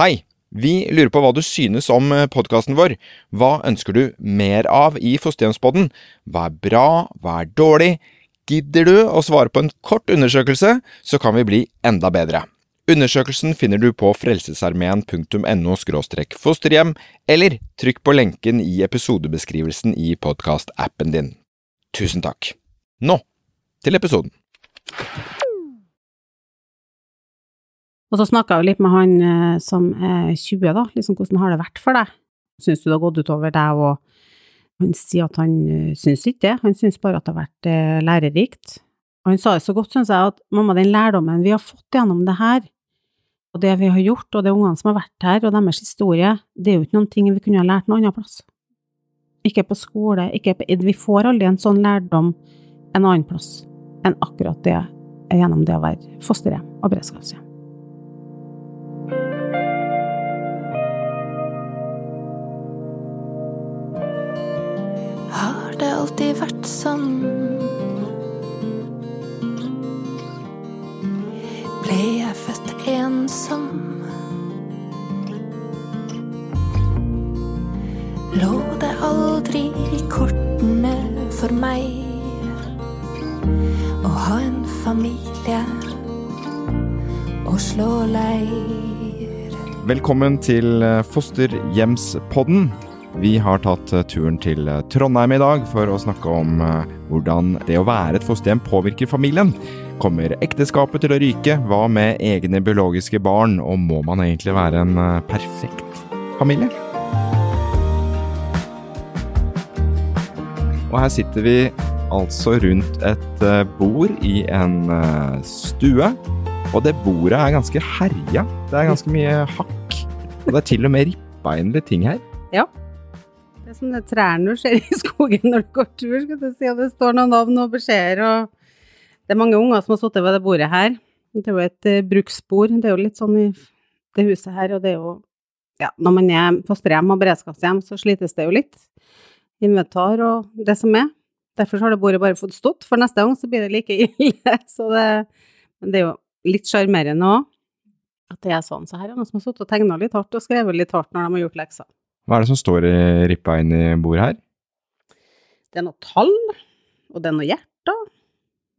Hei! Vi lurer på hva du synes om podkasten vår. Hva ønsker du mer av i Fosterhjemspodden? Hva er bra, hva er dårlig? Gidder du å svare på en kort undersøkelse, så kan vi bli enda bedre. Undersøkelsen finner du på frelsesarmeen.no fosterhjem, eller trykk på lenken i episodebeskrivelsen i podkastappen din. Tusen takk. Nå til episoden. Og så snakka jeg litt med han eh, som er 20, da, liksom hvordan har det vært for deg? Syns du det har gått utover deg? Og han sier at han uh, syns ikke det, han syns bare at det har vært uh, lærerikt. Og han sa det så godt, syns jeg, at mamma, den lærdommen vi har fått gjennom det her, og det vi har gjort, og det ungene som har vært her, og deres historie, det er jo ikke noen ting vi kunne ha lært noe annen plass. Ikke på skole, ikke på Vi får aldri en sånn lærdom en annen plass enn akkurat det gjennom det å være fosterhjem og beredskapshjem. Alltid vært sånn. Ble jeg født ensom? Lå det aldri i kortene for meg å ha en familie og slå leir? Velkommen til Fosterhjemspodden. Vi har tatt eh, turen til eh, Trondheim i dag for å snakke om eh, hvordan det å være et fosterhjem påvirker familien. Kommer ekteskapet til å ryke? Hva med egne biologiske barn? Og må man egentlig være en perfekt familie? Og her sitter vi altså rundt et bord i en stue. Og det bordet er ganske herja. Det er ganske mye hakk. Og det er til og med rippbeinlige ting her. Ja. Det er som det trærne du ser i skogen når du går tur, skal du si. Og det står noen navn og beskjeder og Det er mange unger som har sittet ved det bordet her. Det er jo et uh, bruksbord. Det er jo litt sånn i det huset her, og det er jo Ja, når man er fosterhjem og beredskapshjem, så slites det jo litt. Inventar og det som er. Derfor har det bordet bare fått stått, for neste gang så blir det like ille. Så det, men det er jo litt sjarmerende òg at det er sånn. Så her er noen som har sittet og tegna litt hardt og skrevet litt hardt når de har gjort lekser. Hva er det som står i rippa inn i bordet her? Det er noe tall, og det er noe hjerter,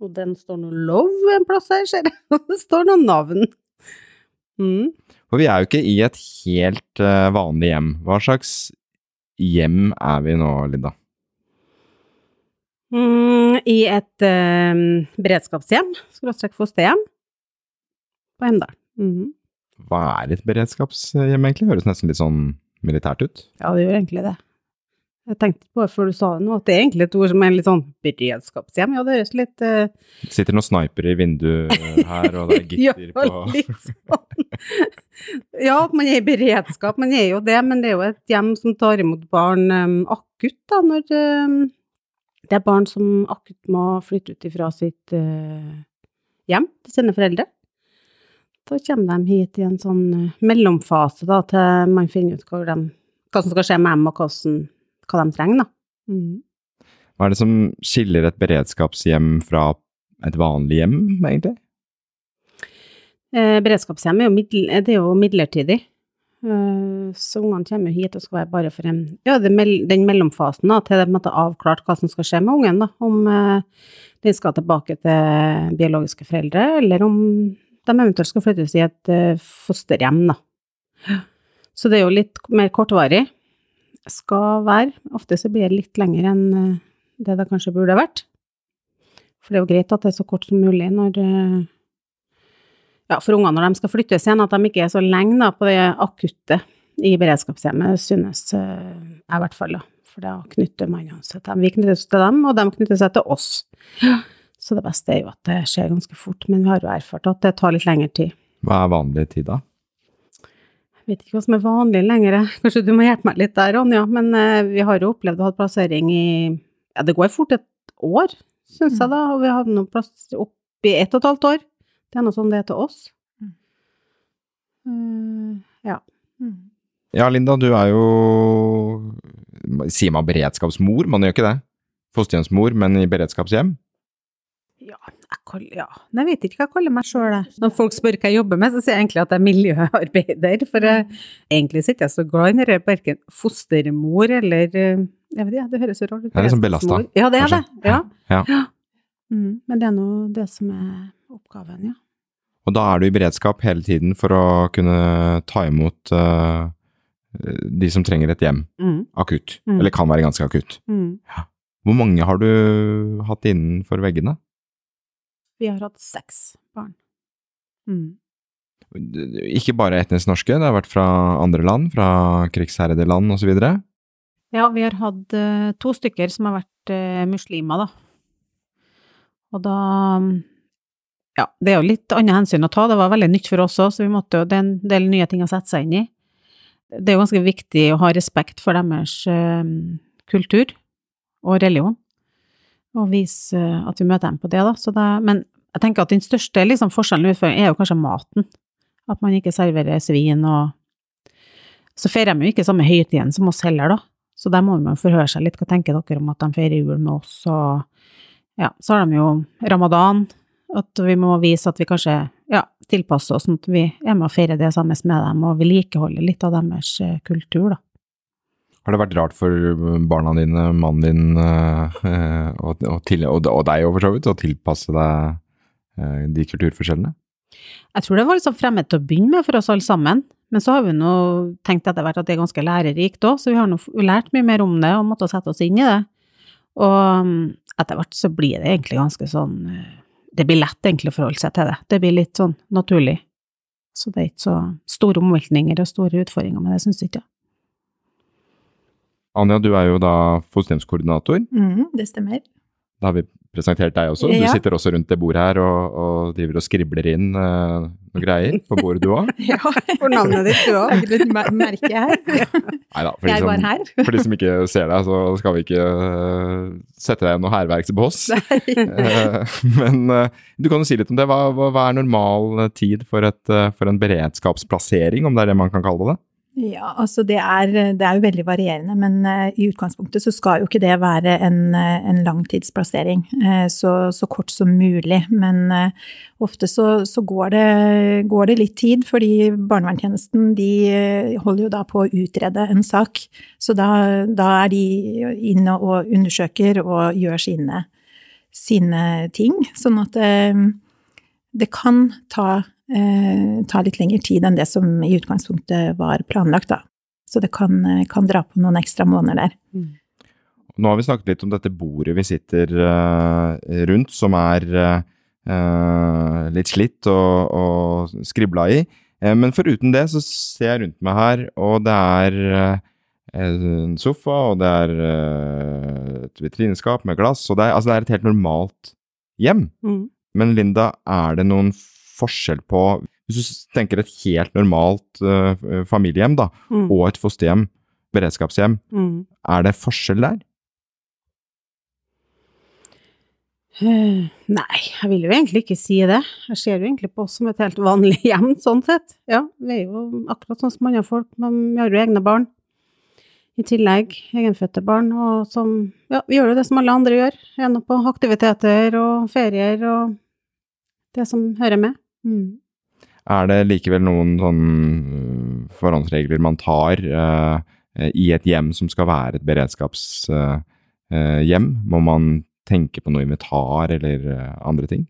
og det står noe love en plass her, ser jeg, og det står noen navn. Mm. For vi er jo ikke i et helt uh, vanlig hjem. Hva slags hjem er vi nå, Linda? Mm, I et eh, beredskapshjem, skråstrek fosterhjem, på Hemdal. Mm. Hva er et beredskapshjem egentlig? Høres nesten litt sånn militært ut? Ja, det gjør egentlig det. Jeg tenkte på før du sa det nå, at det er egentlig et ord som er litt sånn beredskapshjem. Ja, det høres litt uh... Det sitter noen snipere i vinduet her, og det er gitter ja, på sånn. Ja, man er i beredskap, man er jo det, men det er jo et hjem som tar imot barn um, akutt, da, når um, det er barn som akutt må flytte ut ifra sitt uh, hjem til sine foreldre. Da kommer de hit i en sånn eh, mellomfase, da, til man finner ut hva, de, hva som skal skje med dem, og hvordan, hva de trenger, da. Mm. Hva er det som skiller et beredskapshjem fra et vanlig hjem, egentlig? Eh, beredskapshjem er jo, middel, det er jo midlertidig. Eh, så ungene kommer jo hit og skal være bare for en, ja, den mellomfasen da, til det er avklart hva som skal skje med ungen. da, Om eh, den skal tilbake til biologiske foreldre, eller om de eventuelt skal flyttes i et uh, fosterhjem, da. Så det er jo litt mer kortvarig. Skal være. Ofte så blir det litt lenger enn uh, det det kanskje burde vært. For det er jo greit at det er så kort som mulig når uh, Ja, for ungene når de skal flyttes igjen, at de ikke er så lenge da, på det akutte i beredskapshjemmet, synes jeg i hvert fall, da. For da knytter man seg til dem. Vi knytter oss til dem, og de knytter seg til oss. Så det beste er jo at det skjer ganske fort, men vi har jo erfart at det tar litt lengre tid. Hva er vanlig tid, da? Jeg vet ikke hva som er vanlig lenger, kanskje du må hjelpe meg litt der, Ronja. Men uh, vi har jo opplevd å ha plassering i Ja, det går fort et år, syns jeg, da. Og vi hadde noe plass opp i ett og et halvt år. Det er noe sånn det er til oss. Uh, ja. Mm. Ja, Linda, du er jo Sier man beredskapsmor? Man gjør ikke det? Fosterhjemsmor, men i beredskapshjem? Ja, jeg kaller, ja. Jeg vet ikke hva jeg kaller meg sjøl. Når folk spør hva jeg jobber med, så sier jeg egentlig at jeg er miljøarbeider. For jeg, egentlig så er jeg ikke så glad i når verken fostermor eller eh, Jeg vet ikke, det høres så rart ut. Det er liksom belasta, Ja, det er det. Ja. Ja. Ja. Mm, men det er nå det som er oppgaven, ja. Og da er du i beredskap hele tiden for å kunne ta imot uh, de som trenger et hjem Mm, akutt. Mm. Eller kan være ganske akutt. mm. Hvor mange har du hatt innenfor veggene? Vi har hatt seks barn. Mm. Ikke bare etnisk norske, det har vært fra andre land, fra krigsherjede land osv. Ja, vi har hatt eh, to stykker som har vært eh, muslimer, da. Og da Ja, det er jo litt andre hensyn å ta, det var veldig nytt for oss òg, så vi måtte jo Det er en del nye ting å sette seg inn i. Det er jo ganske viktig å ha respekt for deres eh, kultur og religion, og vise at vi møter dem på det, da. Så det, men jeg tenker at den største liksom, forskjellen i utfordringen er jo kanskje maten. At man ikke serverer svin og Så feirer de jo ikke samme høytiden som oss heller, da. Så der må man forhøre seg litt. Hva tenker dere om at de feirer jul med oss? Og ja, så har de jo ramadan, at vi må vise at vi kanskje ja, tilpasser oss, sånn at vi er med og feirer det sammen med dem, og vedlikeholder litt av deres eh, kultur, da. Har det vært rart for barna dine, mannen din eh, og, og, og, og deg for så vidt, å tilpasse deg eh, de kulturforskjellene? Jeg tror det var liksom fremmed til å begynne med for oss alle sammen, men så har vi nå tenkt etter hvert at det er ganske lærerikt òg, så vi har nå lært mye mer om det og måttet sette oss inn i det. Og mm, etter hvert så blir det egentlig ganske sånn eh, Det blir lett egentlig å forholde seg til det. Det blir litt sånn naturlig. Så det er ikke så store omveltninger og store utfordringer med det, syns jeg ikke. Anja, du er jo da fosterhjemskoordinator. Mm, det stemmer. Da har vi presentert deg også. Du Ja. sitter også rundt det bordet her og, og driver og skribler inn uh, noen greier på bordet du òg. Ja. For navnet ditt, du òg. Lager et mer- merke her. Nei da, for, de Jeg som- her. for de som ikke ser deg, så skal vi ikke uh, sette deg i noe hærverksbås. uh, Men eh, du kan jo si litt om det. Hva, hva, hva er normal tid for, et, for en beredskapsplassering, om det er det man kan kalle det? Ja, altså det er, det er jo veldig varierende, men eh, i utgangspunktet så skal jo ikke det være en, eh, en langtidsplassering. eh, så, så kort som mulig. Men ofte så, så går, det, går det litt tid, fordi barnevernstjenesten de holder jo da på å utrede en sak. Så da, da er de inne og undersøker og gjør sine, sine ting. Sånn at det kan ta, ta litt lengre tid enn det som i utgangspunktet var planlagt, da. Så det kan, eh, kan dra på noen ekstra måneder der. Nå har vi snakket litt om dette bordet vi sitter uh, rundt, som er uh, litt slitt og, og skribla i. Eh, men foruten det så ser jeg rundt meg her, og det er eh, en sofa, og det er eh, et vitrineskap med glass, og det er, altså det er et helt normalt hjem. Mm. Men Linda, er det noen forskjell på Hvis du tenker et helt normalt uh, familiehjem da, Mm. og et fosterhjem, beredskapshjem, Mm. er det forskjell der? Uh, Nei, jeg vil jo egentlig ikke si det. Jeg ser jo egentlig på oss som et helt vanlig hjem, sånn sett. Ja, vi er jo akkurat sånn som andre folk, men vi har jo egne barn. I tillegg egenfødte barn, og som Ja, vi gjør jo det som alle andre gjør. gjennom på aktiviteter og ferier og det som hører med. Mm. Er det likevel noen sånn øh, forhåndsregler man tar uh, i et hjem som skal være et beredskapshjem? Må man tenke på noe invitar eller øh, andre ting?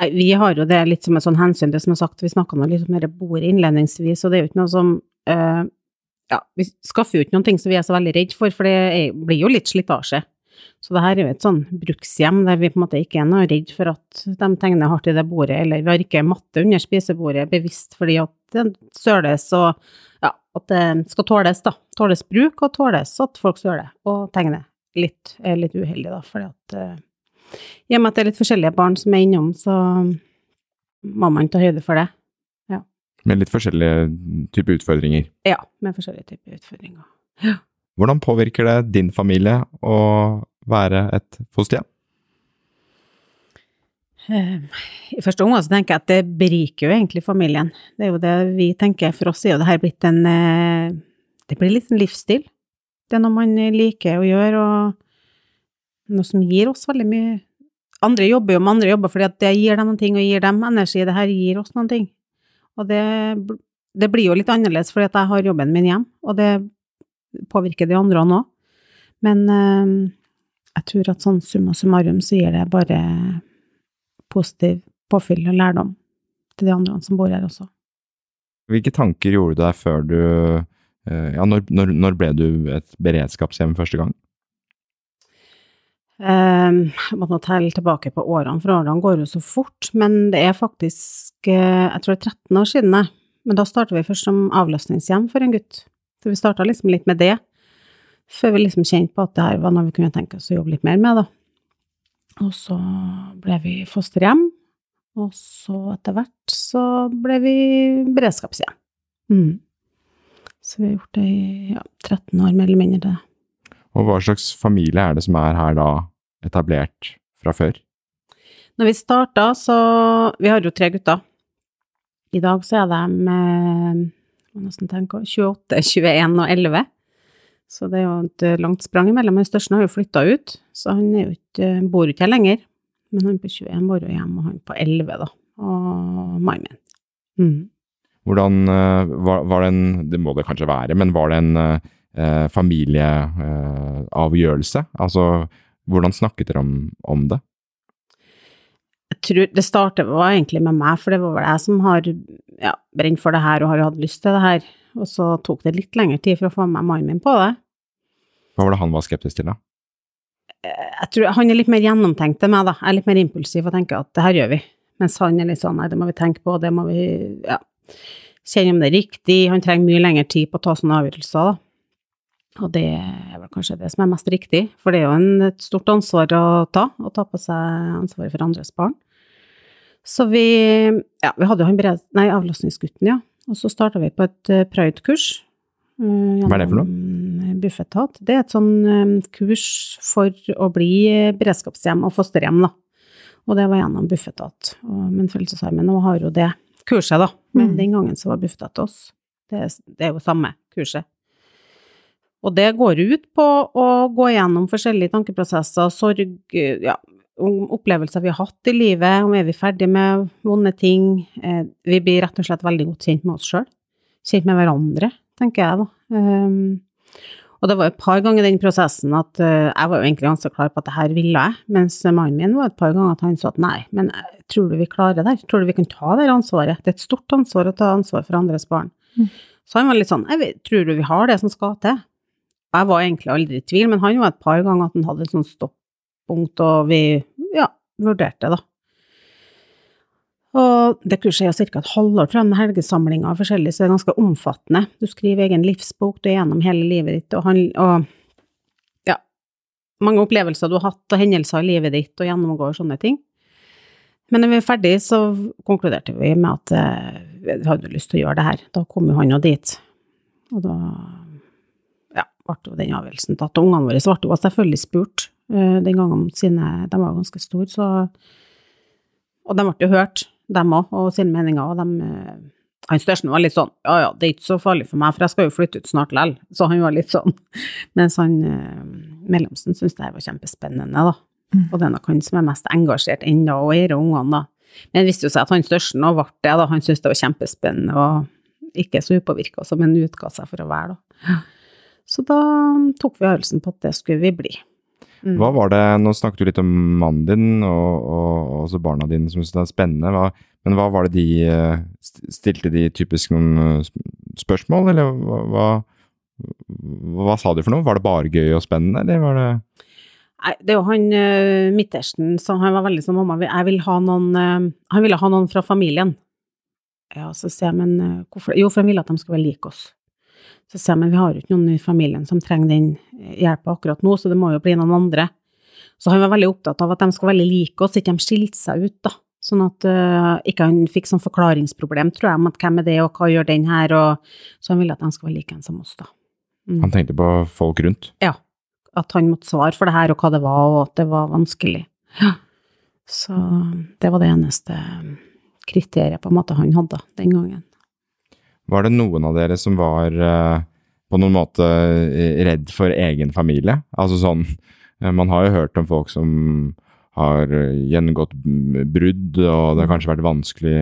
Nei, vi har jo det litt som et sånn hensyn, det som er sagt, vi snakka nå litt om dette bordet innledningsvis, og det er jo ikke noe som Ja, vi skaffer jo ikke noen ting som vi er så veldig redd for, for det blir jo litt slitasje. Så det her er jo et sånn brukshjem der vi på en måte ikke er noe redd for at de tegner hardt i det bordet, eller vi har ikke matte under spisebordet bevisst fordi at det søles og ja, at det skal tåles, da. Tåles bruk, og tåles at folk søler og tegner. Litt, er litt uheldig, da, fordi at eh, i og med at det er litt forskjellige barn som er innom, så må man ta høyde for det. Med litt forskjellige typer utfordringer. Ja, med forskjellige typer utfordringer. Hvordan påvirker det din familie å være et fosterhjem? Eh, I første omgang så tenker jeg at det beriker jo egentlig familien. Det er jo det vi tenker. For oss er jo det her blitt en eh, Det blir litt en livsstil. Det er noe man liker å gjøre, og noe som gir oss veldig mye andre jobber jo med andre jobber fordi at det gir dem noen ting og gir dem energi. Det her gir oss noen ting. Og det, det blir jo litt annerledes fordi at jeg har jobben min hjem, og det påvirker de andre nå. Men eh, jeg tror at sånn summa summarum så gir det bare positiv påfyll og lærdom til de andre som bor her også. Hvilke tanker gjorde du deg før du eh, Ja, når, når, når ble du et beredskapshjem første gang? Eh, Jeg måtte nå telle tilbake på årene, for årene går jo så fort. Men det er faktisk, eh, jeg tror det er 13 år siden jeg. Men da starta vi først som avlastningshjem for en gutt. Så vi starta liksom litt med det, før vi liksom kjente på at det her var noe vi kunne tenke oss å jobbe litt mer med, da. Og så ble vi fosterhjem, og så etter hvert så ble vi beredskapshjem. Mm. Så vi har gjort det i ja, 13 år, mer eller mindre. det. Og hva slags familie er det som er her da, etablert fra før? Når vi starta, så Vi har jo tre gutter. I dag så er de eh, må nesten tenke, 28, 21 og 11. Så det er jo et eh, langt sprang imellom. men største har jo flytta ut, så han jo ikke, bor jo ikke her lenger. Men han på 21 bor jo hjemme, og han på 11, da. Og mannen min. Mm. Hvordan eh, var, var det en Det må det kanskje være, men var det en eh, familieavgjørelse? altså, hvordan snakket dere om, om det? Jeg tror det startet var egentlig med meg, for det var vel jeg som har ja, brent for det her og har hatt lyst til det her. Og så tok det litt lengre tid for å få med mannen min på det. Hva var det han var skeptisk til, da? jeg tror han er litt mer gjennomtenkt enn meg, da. Jeg er litt mer impulsiv og tenker at det her gjør vi. Mens han er litt sånn nei, det må vi tenke på, det må vi ja, kjenne om det er riktig. Han trenger mye lengre tid på å ta sånne avgjørelser, da. Og det er vel kanskje det som er mest riktig, for det er jo en, et stort ansvar å ta, å ta på seg ansvaret for andres barn. Så vi, ja, vi hadde jo han bred... Nei, avlastningsgutten, ja. Og så starta vi på et uh, pride-kurs. eh, Hva er det for noe? gjennom Bufetat. Det er et sånn eh, kurs for å bli beredskapshjem og fosterhjem, da. Og det var gjennom Bufetat. Men Frelsesarmeen nå har jo det kurset, da. Men Mm. den gangen så var Bufetat oss. Det, det er jo samme kurset. Og det går ut på å gå gjennom forskjellige tankeprosesser, sorg, ja, om opplevelser vi har hatt i livet, om er vi ferdig med vonde ting. Eh, vi blir rett og slett veldig godt kjent med oss sjøl. Kjent med hverandre, tenker jeg, da. Um, og det var et par ganger i den prosessen at eh, jeg var jo egentlig ganske klar på at det her ville jeg, mens mannen min var et par ganger at han sa at nei, men eh, tror du vi klarer det her? Tror du vi kan ta det ansvaret? Det er et stort ansvar å ta ansvar for andres barn. Mm. Så han var litt sånn, tror du vi har det som skal til? Jeg var egentlig aldri i tvil, men han var et par ganger at han hadde et sånt stoppunkt, og vi, ja, vurderte da. Og det kurset er ca. et halvår, fra en helgesamling av forskjellig, så det er ganske omfattende. Du skriver egen livsbok, du er gjennom hele livet ditt, og, han, og ja, mange opplevelser du har hatt, og hendelser i livet ditt, og gjennomgår sånne ting. Men når vi er ferdig, så konkluderte vi med at eh, vi hadde lyst til å gjøre det her. Da kom jo han jo dit. Og da ja, ble jo den avgjørelsen tatt. Og ungene våre ble jo selvfølgelig spurt den gangen sine De var jo ganske store, så Og de ble jo hørt, dem òg, og sine meninger. Og de eh, Han største var litt sånn Ja ja, det er ikke så farlig for meg, for jeg skal jo flytte ut snart likevel. Så han var litt sånn. Mens han eh, mellomsten syntes det her var kjempespennende, da. Mm. Og det er nok han som er mest engasjert ennå, og eier ungene, da. Men det viste jo seg at han største nå ble det, da. Han syntes det var kjempespennende, og ikke så upåvirka som en utga seg for å være, da. Så da tok vi avgjørelsen på at det skulle vi bli. Mm. Hva var det, Nå snakket du litt om mannen din og, og, og også barna dine som syntes det er spennende. Hva, men hva var det de eh, Stilte de typisk noen eh, spørsmål, eller hva, hva, sa de for noe? Var det bare gøy og spennende, eller var det Nei, det er jo han uh, midtersten, så han var veldig sånn mamma, jeg vil ha noen eh, Han ville ha noen fra familien. Ja, så sier jeg, men eh, hvorfor Jo, for han ville at de skulle være like oss. Så sier jeg, men vi har jo ikke noen i familien som trenger den eh, hjelpa akkurat nå, så det må jo bli noen andre. Så han var veldig opptatt av at de skal være like oss, ikke de skilte seg ut, da. Sånn at uh, ikke han fikk sånn forklaringsproblem, tror jeg, om at hvem er det, og hva gjør den her, og så han ville at de skal være like en som oss, da. Mm. Han tenkte på folk rundt? Ja. At han måtte svare for det her, og hva det var, og at det var vanskelig. Ja. Så det var det eneste kriteriet på en måte han hadde den gangen. Var det noen av dere som var eh, på noen måte eh, redd for egen familie? Altså sånn eh, Man har jo hørt om folk som har gjennomgått mm, brudd, og det har kanskje vært vanskelig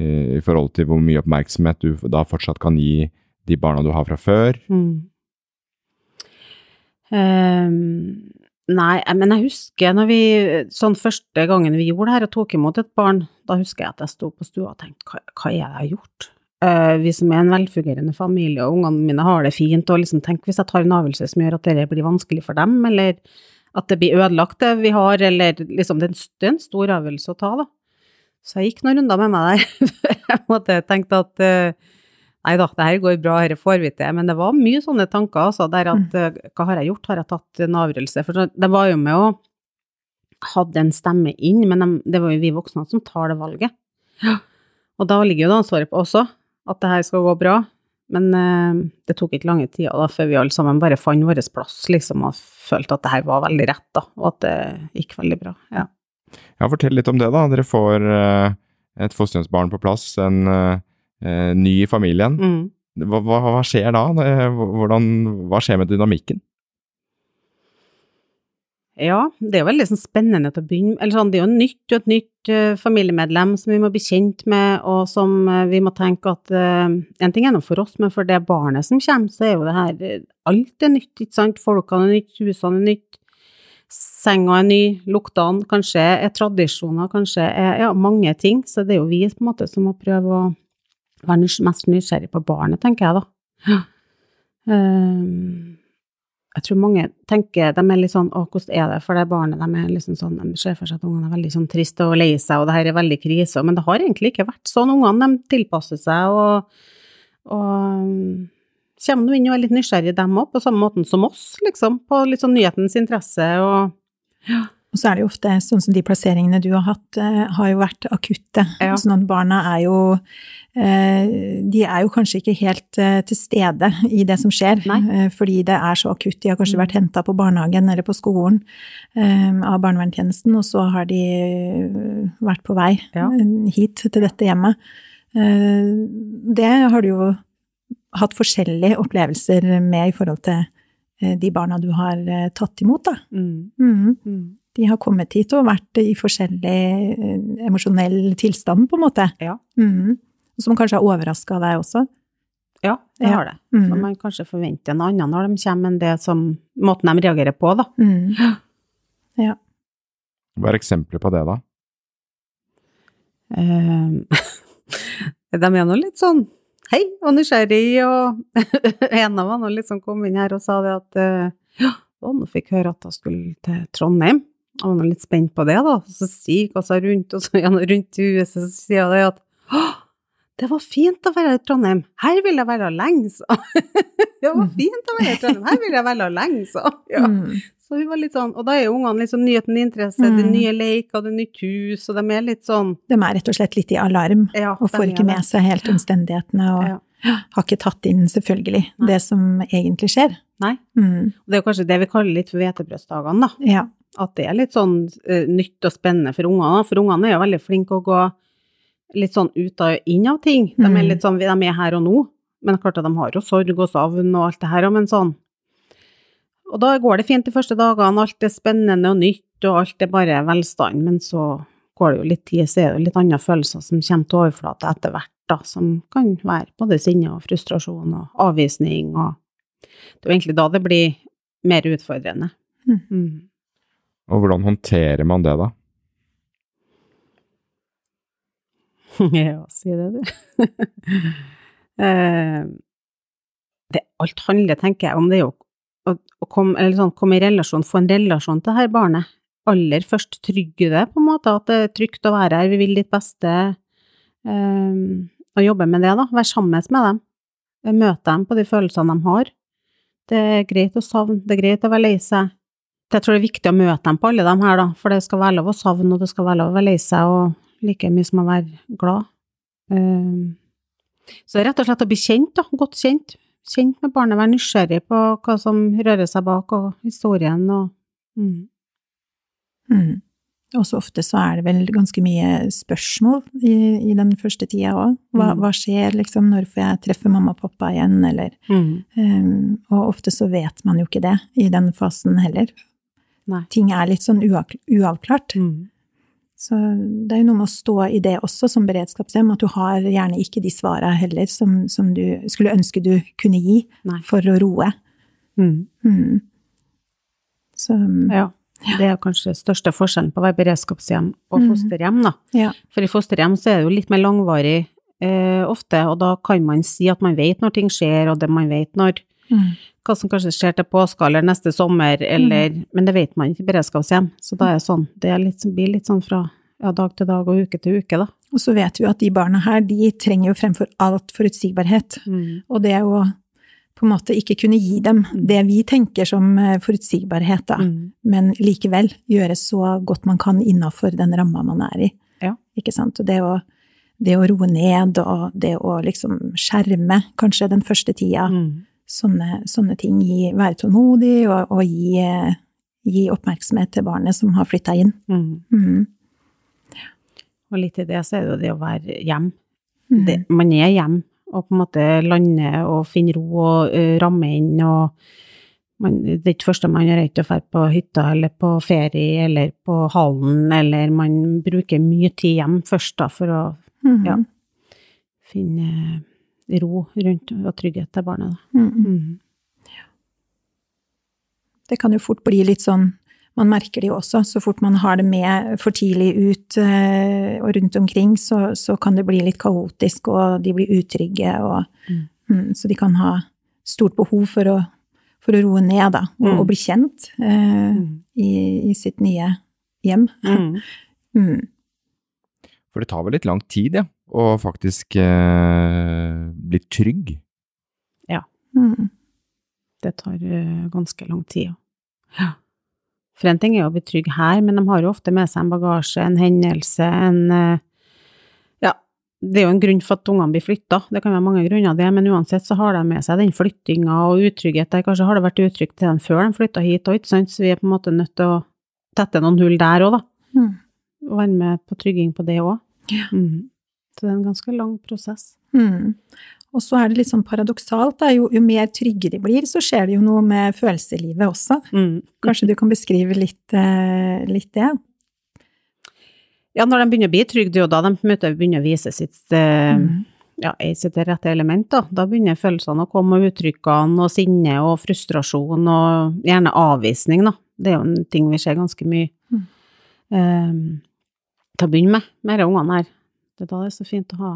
i forhold til hvor mye oppmerksomhet du da fortsatt kan gi de barna du har fra før. Mm. Um, nei, men jeg husker når vi, sånn første gangen vi gjorde det her og tok imot et barn, da husker jeg at jeg sto på stua og tenkte, hva, hva er det jeg har gjort? Eh, vi som er en velfungerende familie, og ungene mine har det fint, og liksom tenk hvis jeg tar en avgjørelse som gjør at det blir vanskelig for dem, eller at det blir ødelagt det vi har, eller liksom, det er en stor avgjørelse å ta, da. Så jeg gikk noen runder med meg der, jeg måtte tenkte at uh, Nei da, det her går bra, dette får vi til. Men det var mye sånne tanker, altså, der at mm. uh, hva har jeg gjort, har jeg tatt en avgjørelse? For det var jo med å hadde en stemme inn, men de, det var jo vi voksne som tar det valget. Og da ligger jo det ansvaret på også, at det her skal gå bra. Men eh, det tok ikke lange tida da, før vi alle sammen bare fant vår plass, liksom, og følte at det her var veldig rett, da, og at det gikk veldig bra. Ja. Ja, fortell litt om det, da. Dere får eh, et fosterhjemsbarn på plass, en eh, ny i familien. Mm. Hva, hva, hva, skjer da? Hvordan, hva skjer med dynamikken? Ja, det er jo veldig sånn spennende til å begynne med. sånn, det er jo nytt og et nytt uh, familiemedlem som vi må bli kjent med, og som uh, vi må tenke at uh, En ting er nå for oss, men for det barnet som kommer, så er jo det her Alt er nytt, ikke sant? Folkene er nytt, husene er nytt, senga er ny, luktene kanskje er tradisjoner, kanskje er ja, mange ting. Så det er jo vi på en måte som må prøve å være mest nysgjerrig på barnet, tenker jeg da. Ja. Um, jeg tror mange tenker de er litt sånn å, hvordan er det for det barnet? De er liksom sånn, de ser for seg at ungene er veldig sånn triste og lei seg, og det her er veldig krise. Men det har egentlig ikke vært sånn. Ungene tilpasser seg og, og kommer nå inn og er litt nysgjerrige, dem òg, på samme måten som oss, liksom. På litt sånn nyhetens interesse og ja. Og så er det jo ofte sånn som de plasseringene du har hatt, eh, har jo vært akutte. Ja. Sånn at barna er jo eh, De er jo kanskje ikke helt eh, til stede i det som skjer, Nei. fordi det er så akutt. De har kanskje mm. vært henta på barnehagen eller på skolen av barnevernstjenesten, og så har de vært på vei ja. hit til dette hjemmet. Det har du jo hatt forskjellige opplevelser med i forhold til de barna du har tatt imot, da. Mm. Mm. De har kommet hit og vært i forskjellig eh, emosjonell tilstand, på en måte. Ja. Mm. Som kanskje har overraska deg også. Ja, det ja. har det. Mm. For man kanskje forventer en annen når de kommer, enn det som måten de reagerer på, da. Mm. Ja. Hva er eksempler på det, da? Um, de er nå litt sånn hei, og nysgjerrig, og en av dem liksom kom inn her og sa det at eh, ja, og nå fikk høre at hun skulle til Trondheim. Og var litt spent på det, da. Så gikk hun rundt, og så rundt i huset, så sier det at å, det var fint å være i Trondheim, her vil jeg være lenge, så. det var fint å være i Trondheim, her vil jeg være lenge, så. Ja. Mm. Så hun var litt sånn, Og da er jo ungene litt sånn nyheten interesse, mm. det er nye leker, det er nytt hus, og de er litt sånn De er rett og slett litt i alarm, ja, og får ikke med seg helt omstendighetene, og ja. har ikke tatt inn, selvfølgelig, Nei. det som egentlig skjer. Nei. Mm. Det er jo kanskje det vi kaller litt for hvetebrødsdagene, da. Ja. At det er litt sånn uh, nytt og spennende for ungene, for ungene er jo veldig flinke å gå litt sånn ut og inn av ting. De er mm. litt sånn, de er her og nå, men klart at de har jo sorg og savn og alt det her, men sånn og da går det fint de første dagene, alt er spennende og nytt, og alt er bare velstand, men så går det jo litt tid, så er det litt andre følelser som kommer til overflate etter hvert, da, som kan være både sinne og frustrasjon og avvisning, og det er jo egentlig da det blir mer utfordrende. Mm. Og hvordan håndterer man det, da? ja, si det, du. eh, det, alt handler, tenker jeg, om det er å, å komme, sånn, komme, i relasjon, få en relasjon til dette barnet. Aller først trygge det, på en måte, at det er trygt å være her, vi vil ditt beste, um, og jobbe med det, da. Være sammen med dem. Møte dem på de følelsene de har. Det er greit å savne, det er greit å være lei seg. Jeg tror det er viktig å møte dem på alle dem her, da, for det skal være lov å savne, og det skal være lov å være lei seg, og like mye som å være glad. Um, så rett og slett å bli kjent, da, godt kjent kjent med barnet, være nysgjerrig på hva som rører seg bak, og historien og mm. Mm. Og så ofte så er det vel ganske mye spørsmål i, i den første tida òg. Hva, mm. hva, skjer, liksom, når får jeg treffe mamma og pappa igjen, eller um, Og ofte så vet man jo ikke det i den fasen heller. Nei. ting er litt sånn uavk- uavklart. Mm. Så det er jo noe med å stå i det også som beredskapshjem, at du har gjerne ikke de svara heller som, som du skulle ønske du kunne gi Nei. for å roe. Mm. Mm. Så Ja. Det er kanskje største forskjellen på å være beredskapshjem og Mm. fosterhjem, da. ja. For i fosterhjem så er det jo litt mer langvarig eh, ofte, og da kan man si at man vet når ting skjer, og det man vet når Mm. hva som kanskje skjer til påske eller neste sommer, eller Men det vet man ikke i beredskapshjem, så da er sånn Det er litt, blir litt sånn fra ja, dag til dag og uke til uke, da. Og så vet vi jo at de barna her, de trenger jo fremfor alt forutsigbarhet. Og det å på en måte ikke kunne gi dem Mm. det vi tenker som eh, forutsigbarhet, da, Mm. men likevel gjøre så godt man kan innafor den ramma man er i. Ja. Ikke sant? Og det å, det å roe ned, og det å liksom skjerme kanskje den første tida, Mm. Sånne, sånne ting. Gi, være tålmodig og, og gi, eh, gi oppmerksomhet til barnet som har flytta inn. Mm. Mm. Og litt i det så er det jo det å være hjem. Mm. Det, man er hjem, og på en måte lande og finne ro og uh, ramme inn og man, det er ikke første man er redd å dra på hytta eller på ferie eller på hallen, eller man bruker mye tid hjem først da, for å Mm. ja. finne ro rundt og trygghet til barnet. Da. Mm. Ja. Det kan jo fort bli litt sånn Man merker det jo også, så fort man har det med for tidlig ut eh, og rundt omkring, så, så kan det bli litt kaotisk, og de blir utrygge, og Mm. mm, Så de kan ha stort behov for å, for å roe ned, da, og, Mm. og bli kjent eh, Mm. i, i sitt nye hjem. Mm. Mm. For det tar vel litt lang tid, ja, å faktisk eh, bli trygg. Mm. Det tar uh, ganske lang tid. Ja. For en ting er å bli trygg her, men de har jo ofte med seg en bagasje, en hendelse, en uh, Ja, det er jo en grunn for at ungene blir flytta, det kan være mange grunner det, men uansett så har de med seg den flyttinga og utrygghet der. Kanskje har det vært utrygt til dem før de flytta hit òg, ikke sant, så vi er på en måte nødt til å tette noen hull der òg, da. Mm. Være med på trygging på det òg. Ja. Mm. Så det er en ganske lang prosess. Mm. Og så er det litt sånn paradoksalt. Jo, jo mer trygge de blir, så skjer det jo noe med følelseslivet også. Mm. Kanskje du kan beskrive litt, eh, litt det? Ja, når de begynner å bli trygge, det er jo da de begynner å vise sitt, eh, Mm. ja, sitt rette element. Da. da begynner følelsene å komme, og uttrykkene, og sinne, og frustrasjon, og gjerne avvisning. Da. Det er jo en ting vi ser ganske mye. Mm. um, til å begynne med, med disse ungene her. Det er det er så fint å ha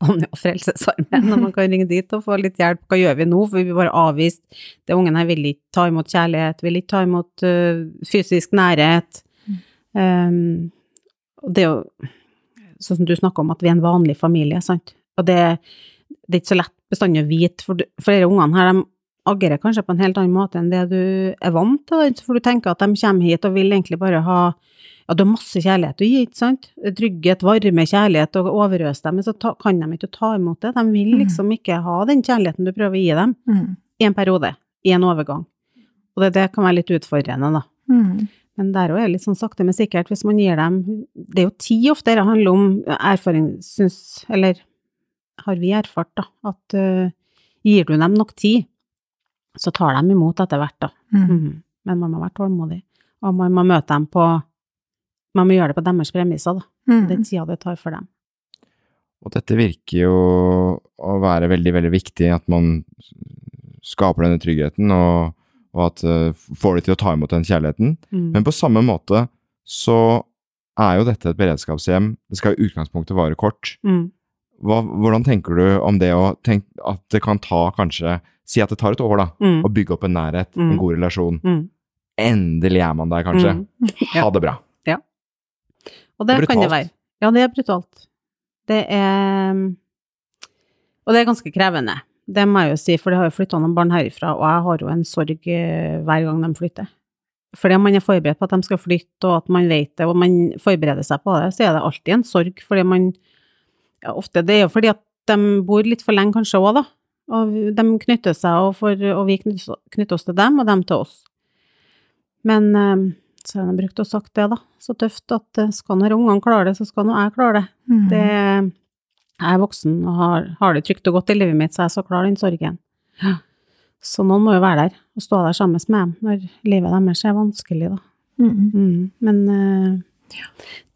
Anja og Frelsesarmeen, når man kan ringe dit og få litt hjelp. Hva gjør vi nå? For vi blir bare avvist. Det ungen her vil ikke ta imot kjærlighet, vil ikke ta imot uh, fysisk nærhet. Um, og det er jo sånn som du snakker om, at vi er en vanlig familie, sant. Og det, det er ikke så lett bestandig å vite, for, for disse ungene her, de agerer kanskje på en helt annen måte enn det du er vant til, for du tenker at de kommer hit og vil egentlig bare ha ja, du har masse kjærlighet å gi, ikke sant? Trygghet, varme, kjærlighet, og overøse dem, men så ta, kan de ikke ta imot det. De vil Mhm. liksom ikke ha den kjærligheten du prøver å gi dem, Mm. i en periode, i en overgang. Og det, det kan være litt utfordrende, da. Mm. Men der òg er det litt sånn sakte, men sikkert, hvis man gir dem Det er jo tid ofte det handler om erfaring, syns Eller har vi erfart, da, at uh, gir du dem nok tid, så tar de imot etter hvert, da. Mm. Mhm. Men man må være tålmodig, og man må møte dem på Man må gjøre det på deres premisser, da. Mm. Den tida det tar for dem. Og dette virker jo å være veldig, veldig viktig, at man skaper denne tryggheten, og, og at uh, får de til å ta imot den kjærligheten. Mm. Men på samme måte så er jo dette et beredskapshjem. Det skal i utgangspunktet vare kort. Mm. Hva, hvordan tenker du om det å tenke at det kan ta kanskje Si at det tar et år, da. Mhm. Å bygge opp en nærhet, Mm. en god relasjon. Mhm. Endelig er man der, kanskje. Ja. Ha det bra. Og det, Det kan det være. Ja, det er brutalt. Det er Og det er ganske krevende. Det må jeg jo si, for det har jo flytta noen barn herifra, og jeg har jo en sorg eh, hver gang de flytter. Fordi man er forberedt på at de skal flytte, og at man vet det, og man forbereder seg på det, så er det alltid en sorg, fordi man ja, ofte Det er jo fordi at de bor litt for lenge kanskje òg, da. Og de knytter seg, og, for, og vi knytter, knytter oss til dem, og dem til oss. Men eh, jeg har brukt og sagt det, da. Så tøft at eh, skal når ungene klare det, så skal nå jeg klare det. Mm. det. Jeg er voksen og har, har det trygt og godt i livet mitt, så jeg så klarer den sorgen. Så noen må jo være der og stå der sammen med dem når livet deres er vanskelig, da. Mm. Mm. Men eh,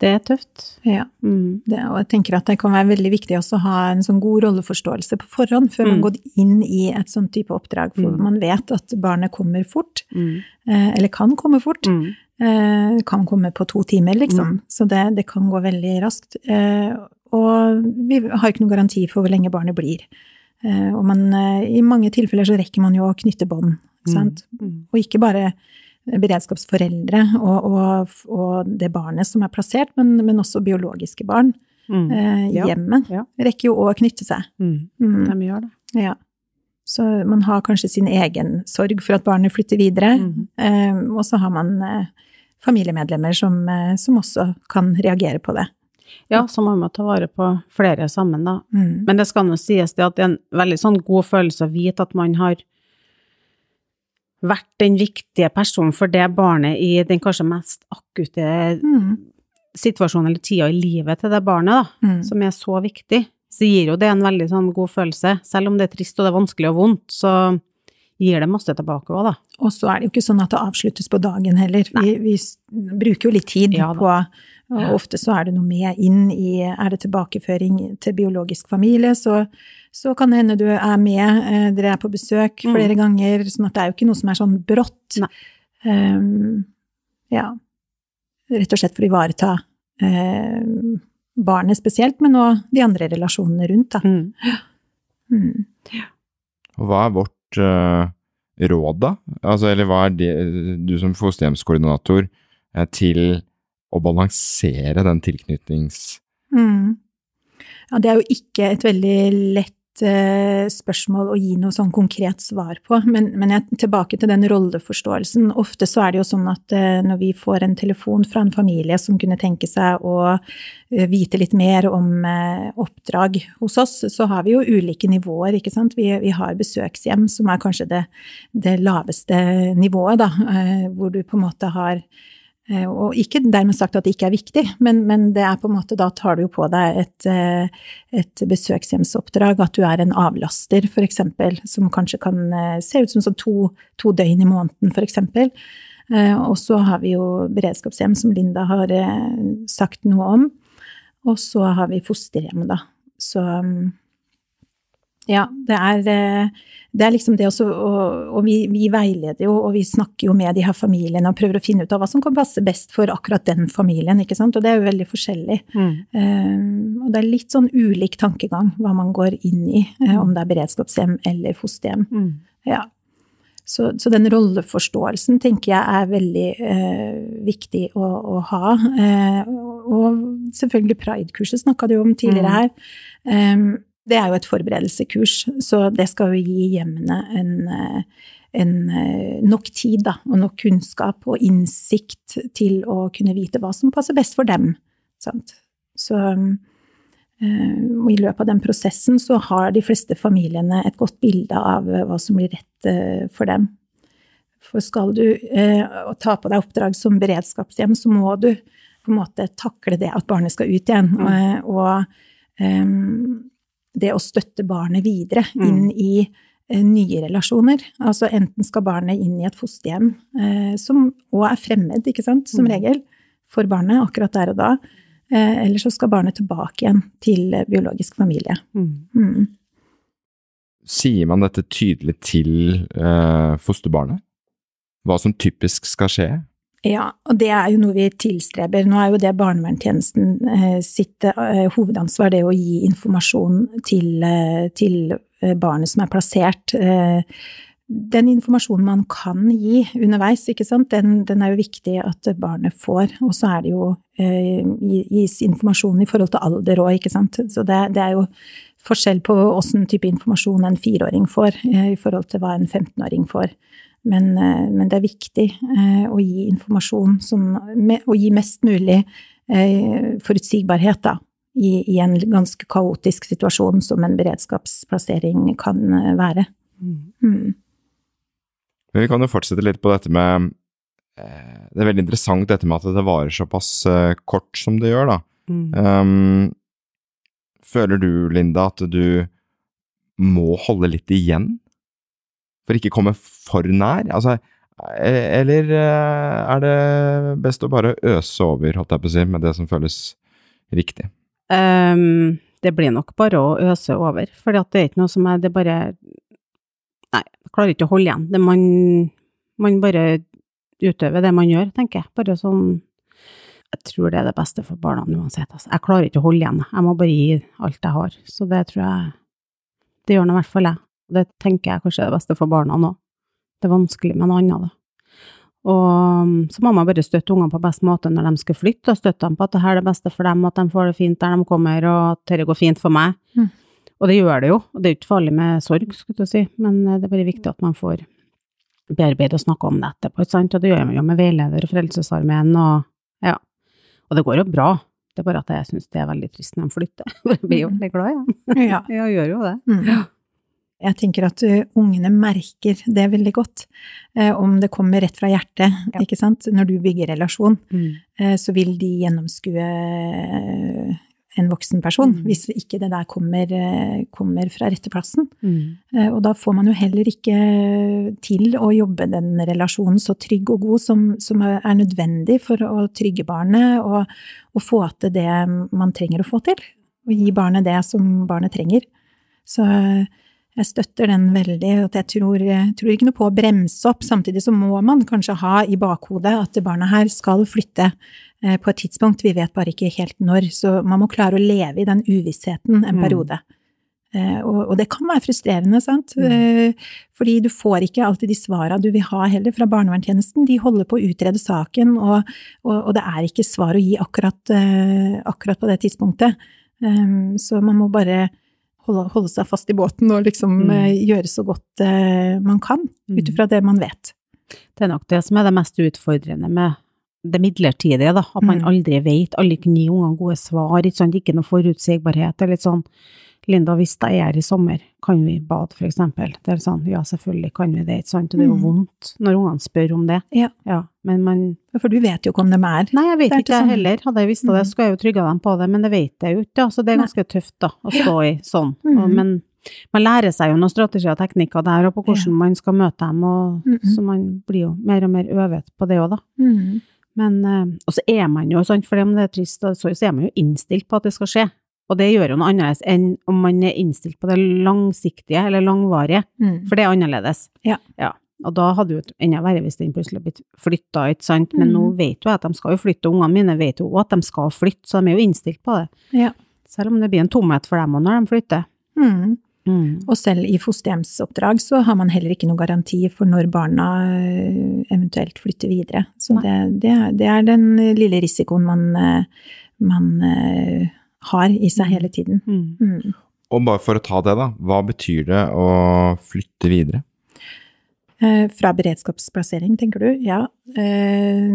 det er tøft. Ja. Mm. Det, og jeg tenker at det kan være veldig viktig også å ha en sånn god rolleforståelse på forhånd, før man Mm. går inn i et sånn type oppdrag, for Mm. man vet at barnet kommer fort, eh, eller kan komme fort. Mm. Eh, kan komme på to timer, liksom. Mm. Så det, det kan gå veldig raskt. Eh, og vi har ikke noen garanti for hvor lenge barnet blir. Eh, og man, eh, i mange tilfeller så rekker man jo å knytte bånd, sant. Mm. Og ikke bare beredskapsforeldre og, og, og det barnet som er plassert, men, men også biologiske barn. Mm. Eh, hjemmet ja. rekker jo å knytte seg. Mm. Mm, De gjør det. ja. Så man har kanskje sin egen sorg for at barnet flytter videre, Mm. eh, og så har man eh, familiemedlemmer som, eh, som også kan reagere på det. Ja, så må man ta vare på flere sammen, da. Mm. Men det skal nå sies det at det er en veldig sånn god følelse å vite at man har vært den viktige personen for det barnet i den kanskje mest akutte Mm. situasjonen eller tida i livet til det barnet, da, Mm. som er så viktig. Så gir jo det en veldig sånn god følelse. Selv om det er trist og det er vanskelig og vondt, så gir det masse tilbake òg, da. Og så er det jo ikke sånn at det avsluttes på dagen heller. Vi, vi bruker jo litt tid Ja på og ofte så er det noe med inn i Er det tilbakeføring til biologisk familie, så, så kan det hende du er med, eh, dere er på besøk Mm. flere ganger, sånn at det er jo ikke noe som er sånn brått. Ehm, ja. Rett og slett for å ivareta eh, barnet spesielt, men òg de andre relasjonene rundt, da. Mm. Mm. Og hva er vårt uh, råd, da? Altså, eller hva er det du som fosterhjemskoordinator er til å balansere den tilknytnings... Mm. Ja, det er jo ikke et veldig lett eh, spørsmål å gi noe sånn konkret svar på, men, men jeg, tilbake til den rolleforståelsen. Ofte så er det jo sånn at eh, når vi får en telefon fra en familie som kunne tenke seg å eh, vite litt mer om eh, oppdrag hos oss, så har vi jo ulike nivåer, ikke sant. Vi, vi har besøkshjem, som er kanskje det, det laveste nivået, da, eh, hvor du på en måte har Eh, Og ikke dermed sagt at det ikke er viktig, men, men det er på en måte, da tar du jo på deg et, eh, et besøkshjemsoppdrag, at du er en avlaster, f.eks., som kanskje kan eh, se ut som sånn to, to døgn i måneden, f.eks. Og så har vi jo beredskapshjem, som Linda har eh, sagt noe om. Og så har vi fosterhjem, da. Så mm, ja, det er, eh, det er liksom det også Og, og vi, vi veileder jo, og vi snakker jo med de her familiene og prøver å finne ut av hva som kan passe best for akkurat den familien, ikke sant. Og det er jo veldig forskjellig. Mm. Um, og det er litt sånn ulik tankegang hva man går inn i, mm. om det er beredskapshjem eller fosterhjem. Mm. Ja. Så, så den rolleforståelsen tenker jeg er veldig eh, viktig å, å ha. Eh, og selvfølgelig Pride-kurset snakka du om tidligere Mm. her. Em, det er jo et forberedelsekurs, så det skal jo gi hjemmene en, eh, en eh, nok tid da, og nok kunnskap og innsikt til å kunne vite hva som passer best for dem. Sant? Så eh, i løpet av den prosessen så har de fleste familiene et godt bilde av hva som blir rett for dem. For skal du ta på deg oppdrag som beredskapshjem, så må du på en måte takle det at barnet skal ut igjen. Mm. og, og em, det å støtte barnet videre Mm. inn i eh, nye relasjoner. Altså enten skal barnet inn i et fosterhjem, eh, som òg er fremmed, ikke sant, som Mm. regel, for barnet akkurat der og da. Eh, eller så skal barnet tilbake igjen til eh, biologisk familie. Mm. Mm. Sier man dette tydelig til eh, fosterbarnet? Hva som typisk skal skje? Ja, og det er jo noe vi tilstreber. Nå er jo det barnevernstjenesten eh, sitt eh, hovedansvar, det å gi informasjon til, eh, til barnet som er plassert. Den informasjonen man kan gi underveis, den, den er jo viktig at barnet får. Og så er det jo gis informasjon i forhold til alder òg, ikke sant. Så det, det er jo forskjell på åssen type informasjon en fireåring får, i forhold til hva en 15-åring får. Men, eh, men det er viktig eh, å gi informasjon som Og gi mest mulig eh, forutsigbarhet, da. I, I en ganske kaotisk situasjon som en beredskapsplassering kan være. Mm. Mm. Men vi kan jo fortsette litt på dette med eh, Det er veldig interessant dette med at det varer såpass eh, kort som det gjør, da. Mm. Um, føler du, Linda, at du må holde litt igjen? For ikke komme for nær? Altså, Eh, Eller eh, er det best å bare øse over, holdt jeg på å si, med det som føles riktig? Um, det blir nok bare å øse over, for det er ikke noe som er Det bare Nei, jeg klarer ikke å holde igjen. Det man, man bare utøver det man gjør, tenker jeg. Bare sånn Jeg tror det er det beste for barna uansett. Altså. Jeg klarer ikke å holde igjen. Jeg må bare gi alt jeg har. Så det tror jeg Det gjør nå i hvert fall jeg. Det tenker jeg kanskje er det beste for barna nå. Det er vanskelig med noe annet, da. Og mm, så må man bare støtte ungene på best måte når de skal flytte, og støtte dem på at det her er det beste for dem, at de får det fint der de kommer, og at dette går fint for meg. Mm. Og det gjør det jo, og det er jo ikke farlig med sorg, skulle jeg si, men eh, det er bare viktig at man får bearbeide og snakke om det etterpå, ikke sant, og det gjør man jo med veileder og Frelsesarmeen, og ja, og det går jo bra. Det er bare at jeg syns det er veldig trist når de flytter. Jeg blir jo veldig glad igjen. Ja. Ja, gjør jo det. Mm. Jeg tenker at uh, ungene merker det veldig godt, eh, om det kommer rett fra hjertet, Ja. ikke sant. Når du bygger relasjon, Mm. eh, så vil de gjennomskue eh, en voksen person, Mm. hvis ikke det der kommer, eh, kommer fra rette plassen. Mm. Eh, Og da får man jo heller ikke til å jobbe den relasjonen så trygg og god som, som er nødvendig for å trygge barnet og, og få til det man trenger å få til. Og gi barnet det som barnet trenger. Så eh, jeg støtter den veldig, at jeg tror, tror ikke noe på å bremse opp. Samtidig så må man kanskje ha i bakhodet at barna her skal flytte eh, på et tidspunkt. Vi vet bare ikke helt når. Så man må klare å leve i den uvissheten en Mm. periode. Eh, og, og det kan være frustrerende, sant? Mm. Eh, fordi du får ikke alltid de svara du vil ha heller fra barnevernstjenesten. De holder på å utrede saken, og, og, og det er ikke svar å gi akkurat, eh, akkurat på det tidspunktet. Um, så man må bare holde, holde seg fast i båten og liksom Mm. eh, gjøre så godt eh, man kan, Mm. ut ifra det man vet. Det er nok det som er det mest utfordrende med det midlertidige, da. At man Mm. aldri vet, aldri kan gi ungene gode svar, ikke sant, ikke noe forutsigbarhet. Det er litt sånn, Linda, hvis det er i sommer, kan vi bade, for eksempel? Det er sånn, ja, selvfølgelig kan vi det, ikke sant, og det er jo Mm. vondt når ungene spør om det. Ja. men man, For du vet jo ikke om de er nei, jeg vet ikke jeg sånn. heller. Hadde jeg visst det, Mm. skulle jeg jo trygga dem på det, men det vet jeg jo ikke, da, så det er Nei. ganske tøft, da, å stå i sånn. Mm. Og, men man lærer seg jo noen strategier og teknikker der, og på hvordan Ja. man skal møte dem, og Mhm. så man blir jo mer og mer øvet på det òg, da. mm. Men, eh, og så er man jo, sånn, for om det er trist, så, så er man jo innstilt på at det skal skje. Og det gjør jo noe annerledes enn om man er innstilt på det langsiktige eller langvarige, Mm. for det er annerledes. Ja. Og da hadde jo vært enda verre hvis den plutselig blitt flytta, ikke sant, men nå Mm. vet jo jeg at de skal jo flytte, og ungene mine vet jo også at de skal flytte, så de er jo innstilt på det. Ja. Selv om det blir en tomhet for dem òg når de flytter. Mm. Mm. Og selv i fosterhjemsoppdrag så har man heller ikke noen garanti for når barna eh, eventuelt flytter videre. Så det, det, det er den lille risikoen man, eh, man eh, har i seg hele tiden. Mm. Mm. Og bare for å ta det, da. Hva betyr det å flytte videre? Eh, Fra beredskapsplassering, tenker du? Ja. Eh,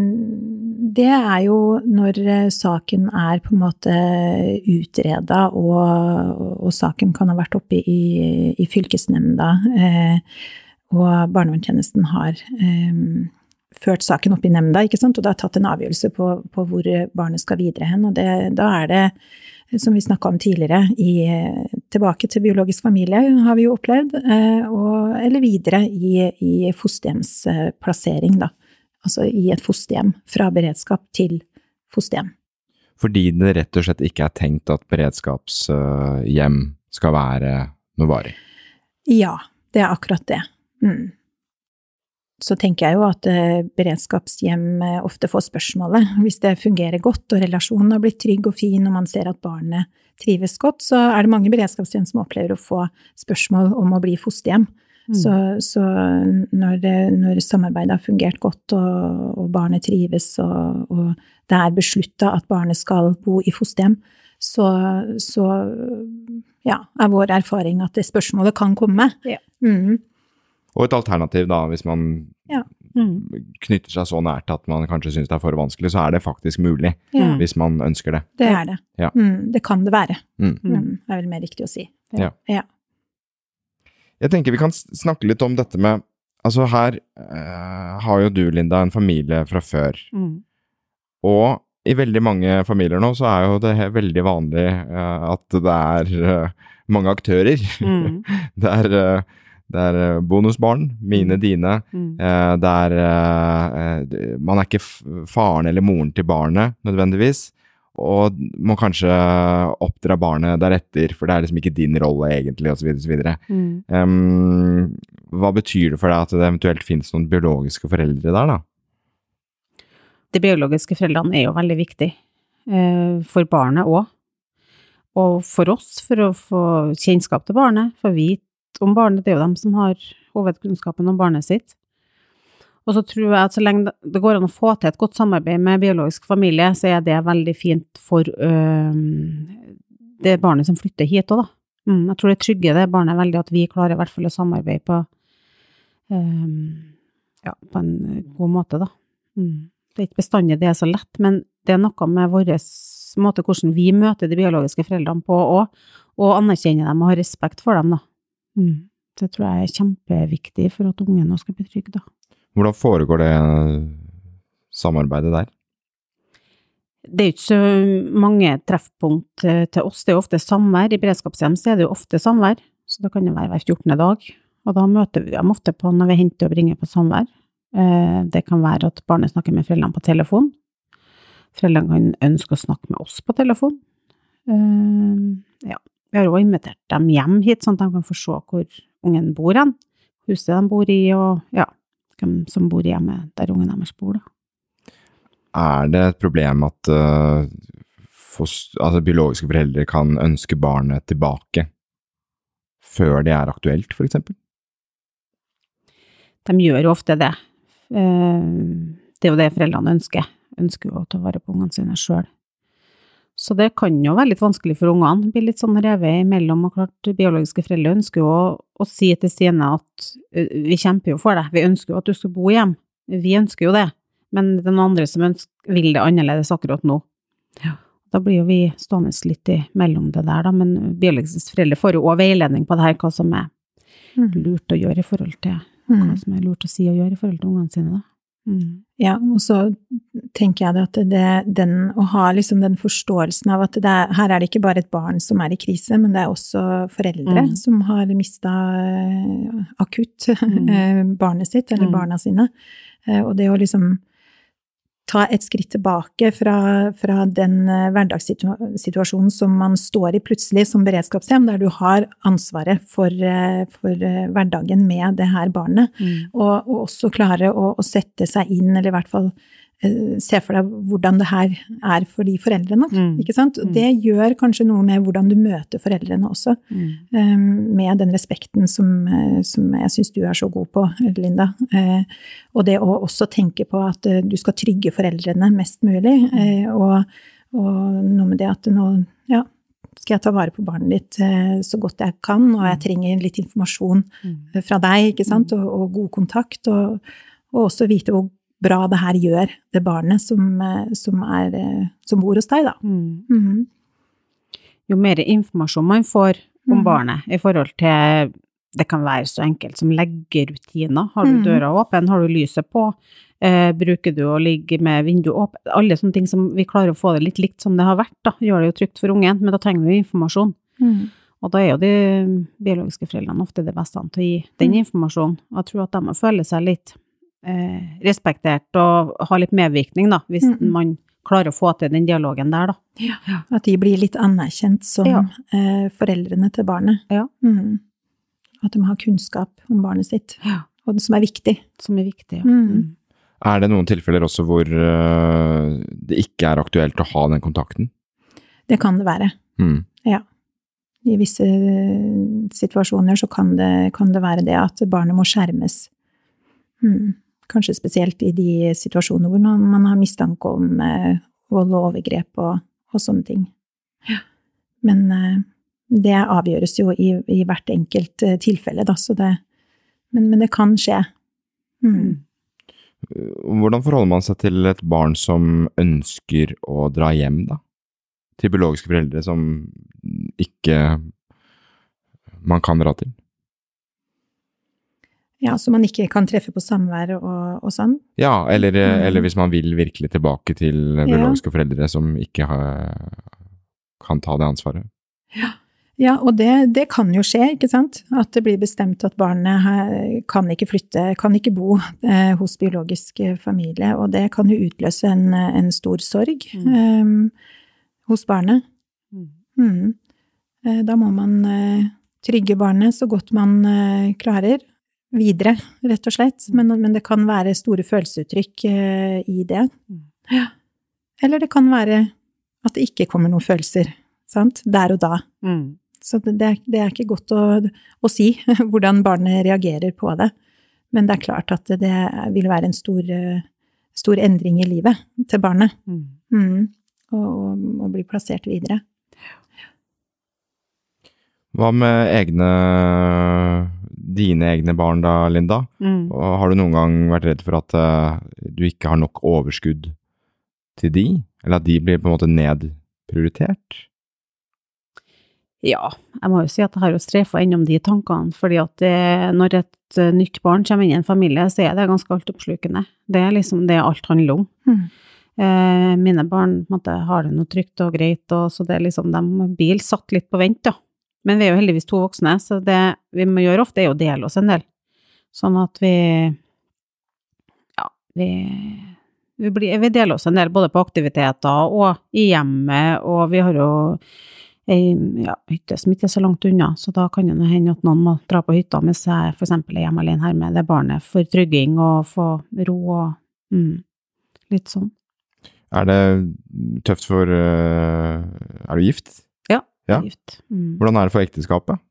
Det er jo når eh, saken er på en måte utreda, og, og saken kan ha vært oppe i, i fylkesnemnda, eh, og barnevernstjenesten har ført saken opp i nemnda, ikke sant? og det har tatt en avgjørelse på, på hvor barnet skal videre hen. Og det, da er det, som vi snakka om tidligere, i, tilbake til biologisk familie har vi jo opplevd, eh, og, eller videre i, i fosterhjemsplassering, da. Altså i et fosterhjem. Fra beredskap til fosterhjem. Fordi det rett og slett ikke er tenkt at beredskapshjem skal være noe varig. Ja, det er akkurat det. Mm. Så tenker jeg jo at eh, beredskapshjem eh, ofte får spørsmålet. Hvis det fungerer godt og relasjonen har blitt trygg og fin og man ser at barnet trives godt, så er det mange beredskapshjem som opplever å få spørsmål om å bli fosterhjem. Mm. Så, så når, når samarbeidet har fungert godt og, og barnet trives og, og det er beslutta at barnet skal bo i fosterhjem, så, så ja, er vår erfaring at det spørsmålet kan komme. Ja. Mm. Og et alternativ, da, hvis man Mm. knytter seg så nært at man kanskje syns det er for vanskelig, så er det faktisk mulig, Ja, Mm. hvis man ønsker det. det er det. Ja. Mm, det kan det være. Mm. Mm. Mm, det er vel mer riktig å si. Ja. Ja. Jeg tenker vi kan snakke litt om dette med Altså, her eh, har jo du, Linda, en familie fra før. Mm. Og i veldig mange familier nå så er jo det veldig vanlig eh, at det er eh, mange aktører. Mm. Det er, eh, Det er eh, bonusbarn. Mine, dine. Mm. Eh, det er eh, Man er ikke faren eller moren til barnet nødvendigvis. Og må kanskje oppdra barnet deretter, for det er liksom ikke din rolle egentlig, osv. Mm. Um, hva betyr det for deg at det eventuelt finnes noen biologiske foreldre der, da? De biologiske foreldrene er jo veldig viktige, eh, for barnet òg. Og for oss, for å få kjennskap til barnet, få vite om barnet. Det er jo dem som har hovedkunnskapen om barnet sitt. Og så tror jeg at så lenge det- går an å få til et godt samarbeid med biologisk familie, så er det veldig fint for øh, det barnet som flytter hit òg, da. Mm, jeg tror det trygger det barnet veldig at vi klarer i hvert fall å samarbeide på, øh, ja, på en god måte, da. Mm. Det er ikke bestandig det er så lett, men det er noe med vår måte hvordan vi møter de biologiske foreldrene på òg, og anerkjenner dem og har respekt for dem, da. Mm. Det tror jeg er kjempeviktig for at ungen nå skal bli trygg, da. Hvordan foregår det samarbeidet der? Det er jo ikke så mange treffpunkt eh, til oss, det er ofte samvær. I beredskapshjem så er det jo ofte samvær, så det kan jo være hver 14. dag. Og da møter vi dem ofte på når vi henter og bringer på samvær. Eh, Det kan være at barnet snakker med foreldrene på telefon. Foreldrene kan ønske å snakke med oss på telefon. Eh, Ja, vi har også invitert dem hjem hit, sånn at de kan få se hvor ungen bor hen. Huset de bor i, og ja, hvem som bor hjemme der ungen deres bor, da. Er det et problem at uh, fos- altså, biologiske foreldre kan ønske barnet tilbake før det er aktuelt, for eksempel? De gjør jo ofte det. Eh, Det er jo det foreldrene ønsker. Ønsker jo å ta vare på ungene sine sjøl. Så det kan jo være litt vanskelig for ungene. Bli litt sånn revet imellom. Og klart, biologiske foreldre ønsker jo å, å si til Stine at vi kjemper jo for deg, vi ønsker jo at du skal bo hjem. Vi ønsker jo det, men det er noen andre som ønsker, vil det annerledes akkurat nå. Da blir jo vi stående litt imellom det der, da, men biologiske foreldre får jo òg veiledning på det her, hva som er Mm. lurt å gjøre i forhold til Mm. hva som er lurt å si og gjøre i forhold til ungene sine, da. Mm. Ja, og så tenker jeg at det, den, å ha liksom den forståelsen av at det er, her er det ikke bare et barn som er i krise, men det er også foreldre Mm. som har mista akutt Mm. eh, barnet sitt, eller Mm. barna sine. Eh, Og det å liksom ta et skritt tilbake fra, fra den eh, hverdagssituasjonen som man står i plutselig som beredskapshjem, der du har ansvaret for, eh, for eh, hverdagen med det her barnet. Mm. Og, og også klare å, å sette seg inn, eller i hvert fall se for deg hvordan det her er for de foreldrene. Mm. Ikke sant? Og Mm. det gjør kanskje noe med hvordan du møter foreldrene også, Mm. Um, med den respekten som, eh, som jeg syns du er så god på, Linda. Uh, og det å også tenke på at uh, du skal trygge foreldrene mest mulig, Uh, og, og noe med det at nå, ja, skal jeg ta vare på barnet ditt eh, så godt jeg kan, og jeg trenger litt informasjon Mm. fra deg, ikke sant, og, og god kontakt, og, og også vite hvor bra det her gjør det barnet som, eh, som, er, eh, som bor hos deg, da. Mm. Mhm. Jo mer informasjon man får om Mhm. barnet i forhold til Det kan være så enkelt som leggerutiner. Har du Mhm. døra åpen? Har du lyset på? Eh, bruker du å ligge med vinduet åpent? Alle sånne ting som vi klarer å få det litt likt som det har vært, da. Gjør det jo trygt for ungen, men da trenger vi jo informasjon. Mhm. Og da er jo de biologiske foreldrene ofte det beste til å gi den Mm. informasjonen. Jeg tror at de må føle seg litt eh, respektert og ha litt medvirkning, da, hvis Mm. man klarer å få til den dialogen der, da. Ja, At de blir litt anerkjent som Ja. eh, foreldrene til barnet. Ja. Mm. At de har kunnskap om barnet sitt, Ja. og det som er viktig. Som er viktig, ja. Mm. Er det noen tilfeller også hvor uh, det ikke er aktuelt å ha den kontakten? Det kan det være. Ja. I visse eh, situasjoner så kan det, kan det være det at barnet må skjermes. Mm. Kanskje spesielt i de situasjoner hvor man, man har mistanke om eh, vold og overgrep og, og sånne ting. Men eh, det avgjøres jo i, i hvert enkelt eh, tilfelle, da, så det Men, men det kan skje. Mm. Hvordan forholder man seg til et barn som ønsker å dra hjem, da? Til biologiske foreldre som ikke man kan dra til? Ja, så man ikke kan treffe på samvær og, og sånn. Ja, eller, Mm. eller hvis man vil virkelig tilbake til biologiske foreldre som ikke har, kan ta det ansvaret. Ja, og det, det kan jo skje, ikke sant? At det blir bestemt at barnet kan ikke flytte, kan ikke bo eh, hos biologisk eh, familie, og det kan jo utløse en, en stor sorg eh, hos barnet. Mm. Eh, Da må man eh, trygge barnet så godt man eh, klarer videre, rett og slett. Men, men det kan være store følelsesuttrykk eh, i det. Ja. Eller det kan være at det ikke kommer noen følelser, sant, der og da. Så det, det, er, ikke godt å, å si hvordan barnet reagerer på det. Men det er klart at det vil være en stor, eh, stor endring i livet til barnet. Mm. Og, og, og bli plassert videre. Hva med egne dine egne barn da, Linda? Mm. Og har du noen gang vært redd for at uh, du ikke har nok overskudd til de? Eller at de blir på en måte nedprioritert? Ja, jeg må jo si at jeg har jo strefa innom de tankene, fordi at det, når et eh, nytt barn kommer inn i en familie, så er det ganske altoppslukende. Det er liksom det alt handler om. Mm. Eh, mine barn på en måte, har det noe trygt og greit, og så det er liksom, de bil satt litt på vent, da. Men vi er jo heldigvis to voksne, så det vi må gjøre ofte, er å dele oss en del. Sånn at vi Ja, vi vi, blir, vi deler oss en del både på aktiviteter og i hjemmet, og vi har jo ei ja, hytte som ikke er så langt unna, så da kan det hende at noen må dra på hytta mens jeg eksempel er hjemme alene her med det barnet, for trygging og få ro og mm, litt sånn. Er det tøft for eh, Er du gift? Ja. Mm. Hvordan er det for ekteskapet?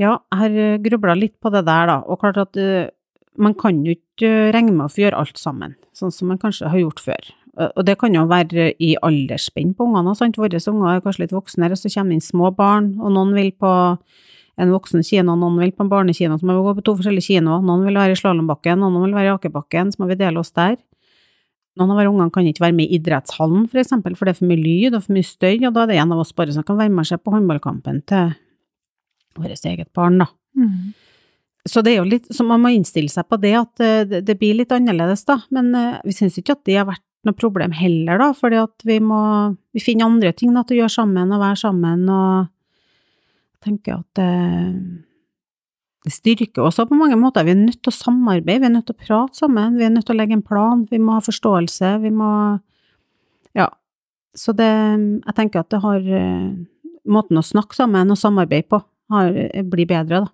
Ja, jeg har grubla litt på det der, da, og klart at uh, man kan jo ikke regne med å få gjøre alt sammen, sånn som man kanskje har gjort før. Eh, Og det kan jo være i aldersspenn på ungene, sant. Våre unger er kanskje litt voksnere, så kommer det inn små barn, og noen vil på en voksen kino, noen vil på en barnekino, så må vi gå på to forskjellige kinoer, noen vil være i slalåmbakken, noen vil være i akebakken, så må vi dele oss der. Noen av ungene kan ikke være med i idrettshallen, for eksempel, for det er for mye lyd og for mye støy, og da er det en av oss bare som kan være med og se på håndballkampen til vårt eget barn, da. Mm. Så det er jo litt, så man må innstille seg på det, at eh, det, blir litt annerledes, da. Men eh, vi syns ikke at det har vært noe problem heller, da, fordi at vi må Vi finner andre ting da, til å gjøre sammen og være sammen, og tenker at eh, styrker også på mange måter. Vi er nødt til å samarbeide, vi er nødt til å prate sammen, vi er nødt til å legge en plan, vi må ha forståelse, vi må Ja. Så det Jeg tenker at det har eh, Måten å snakke sammen og samarbeide på har, blir bedre, da.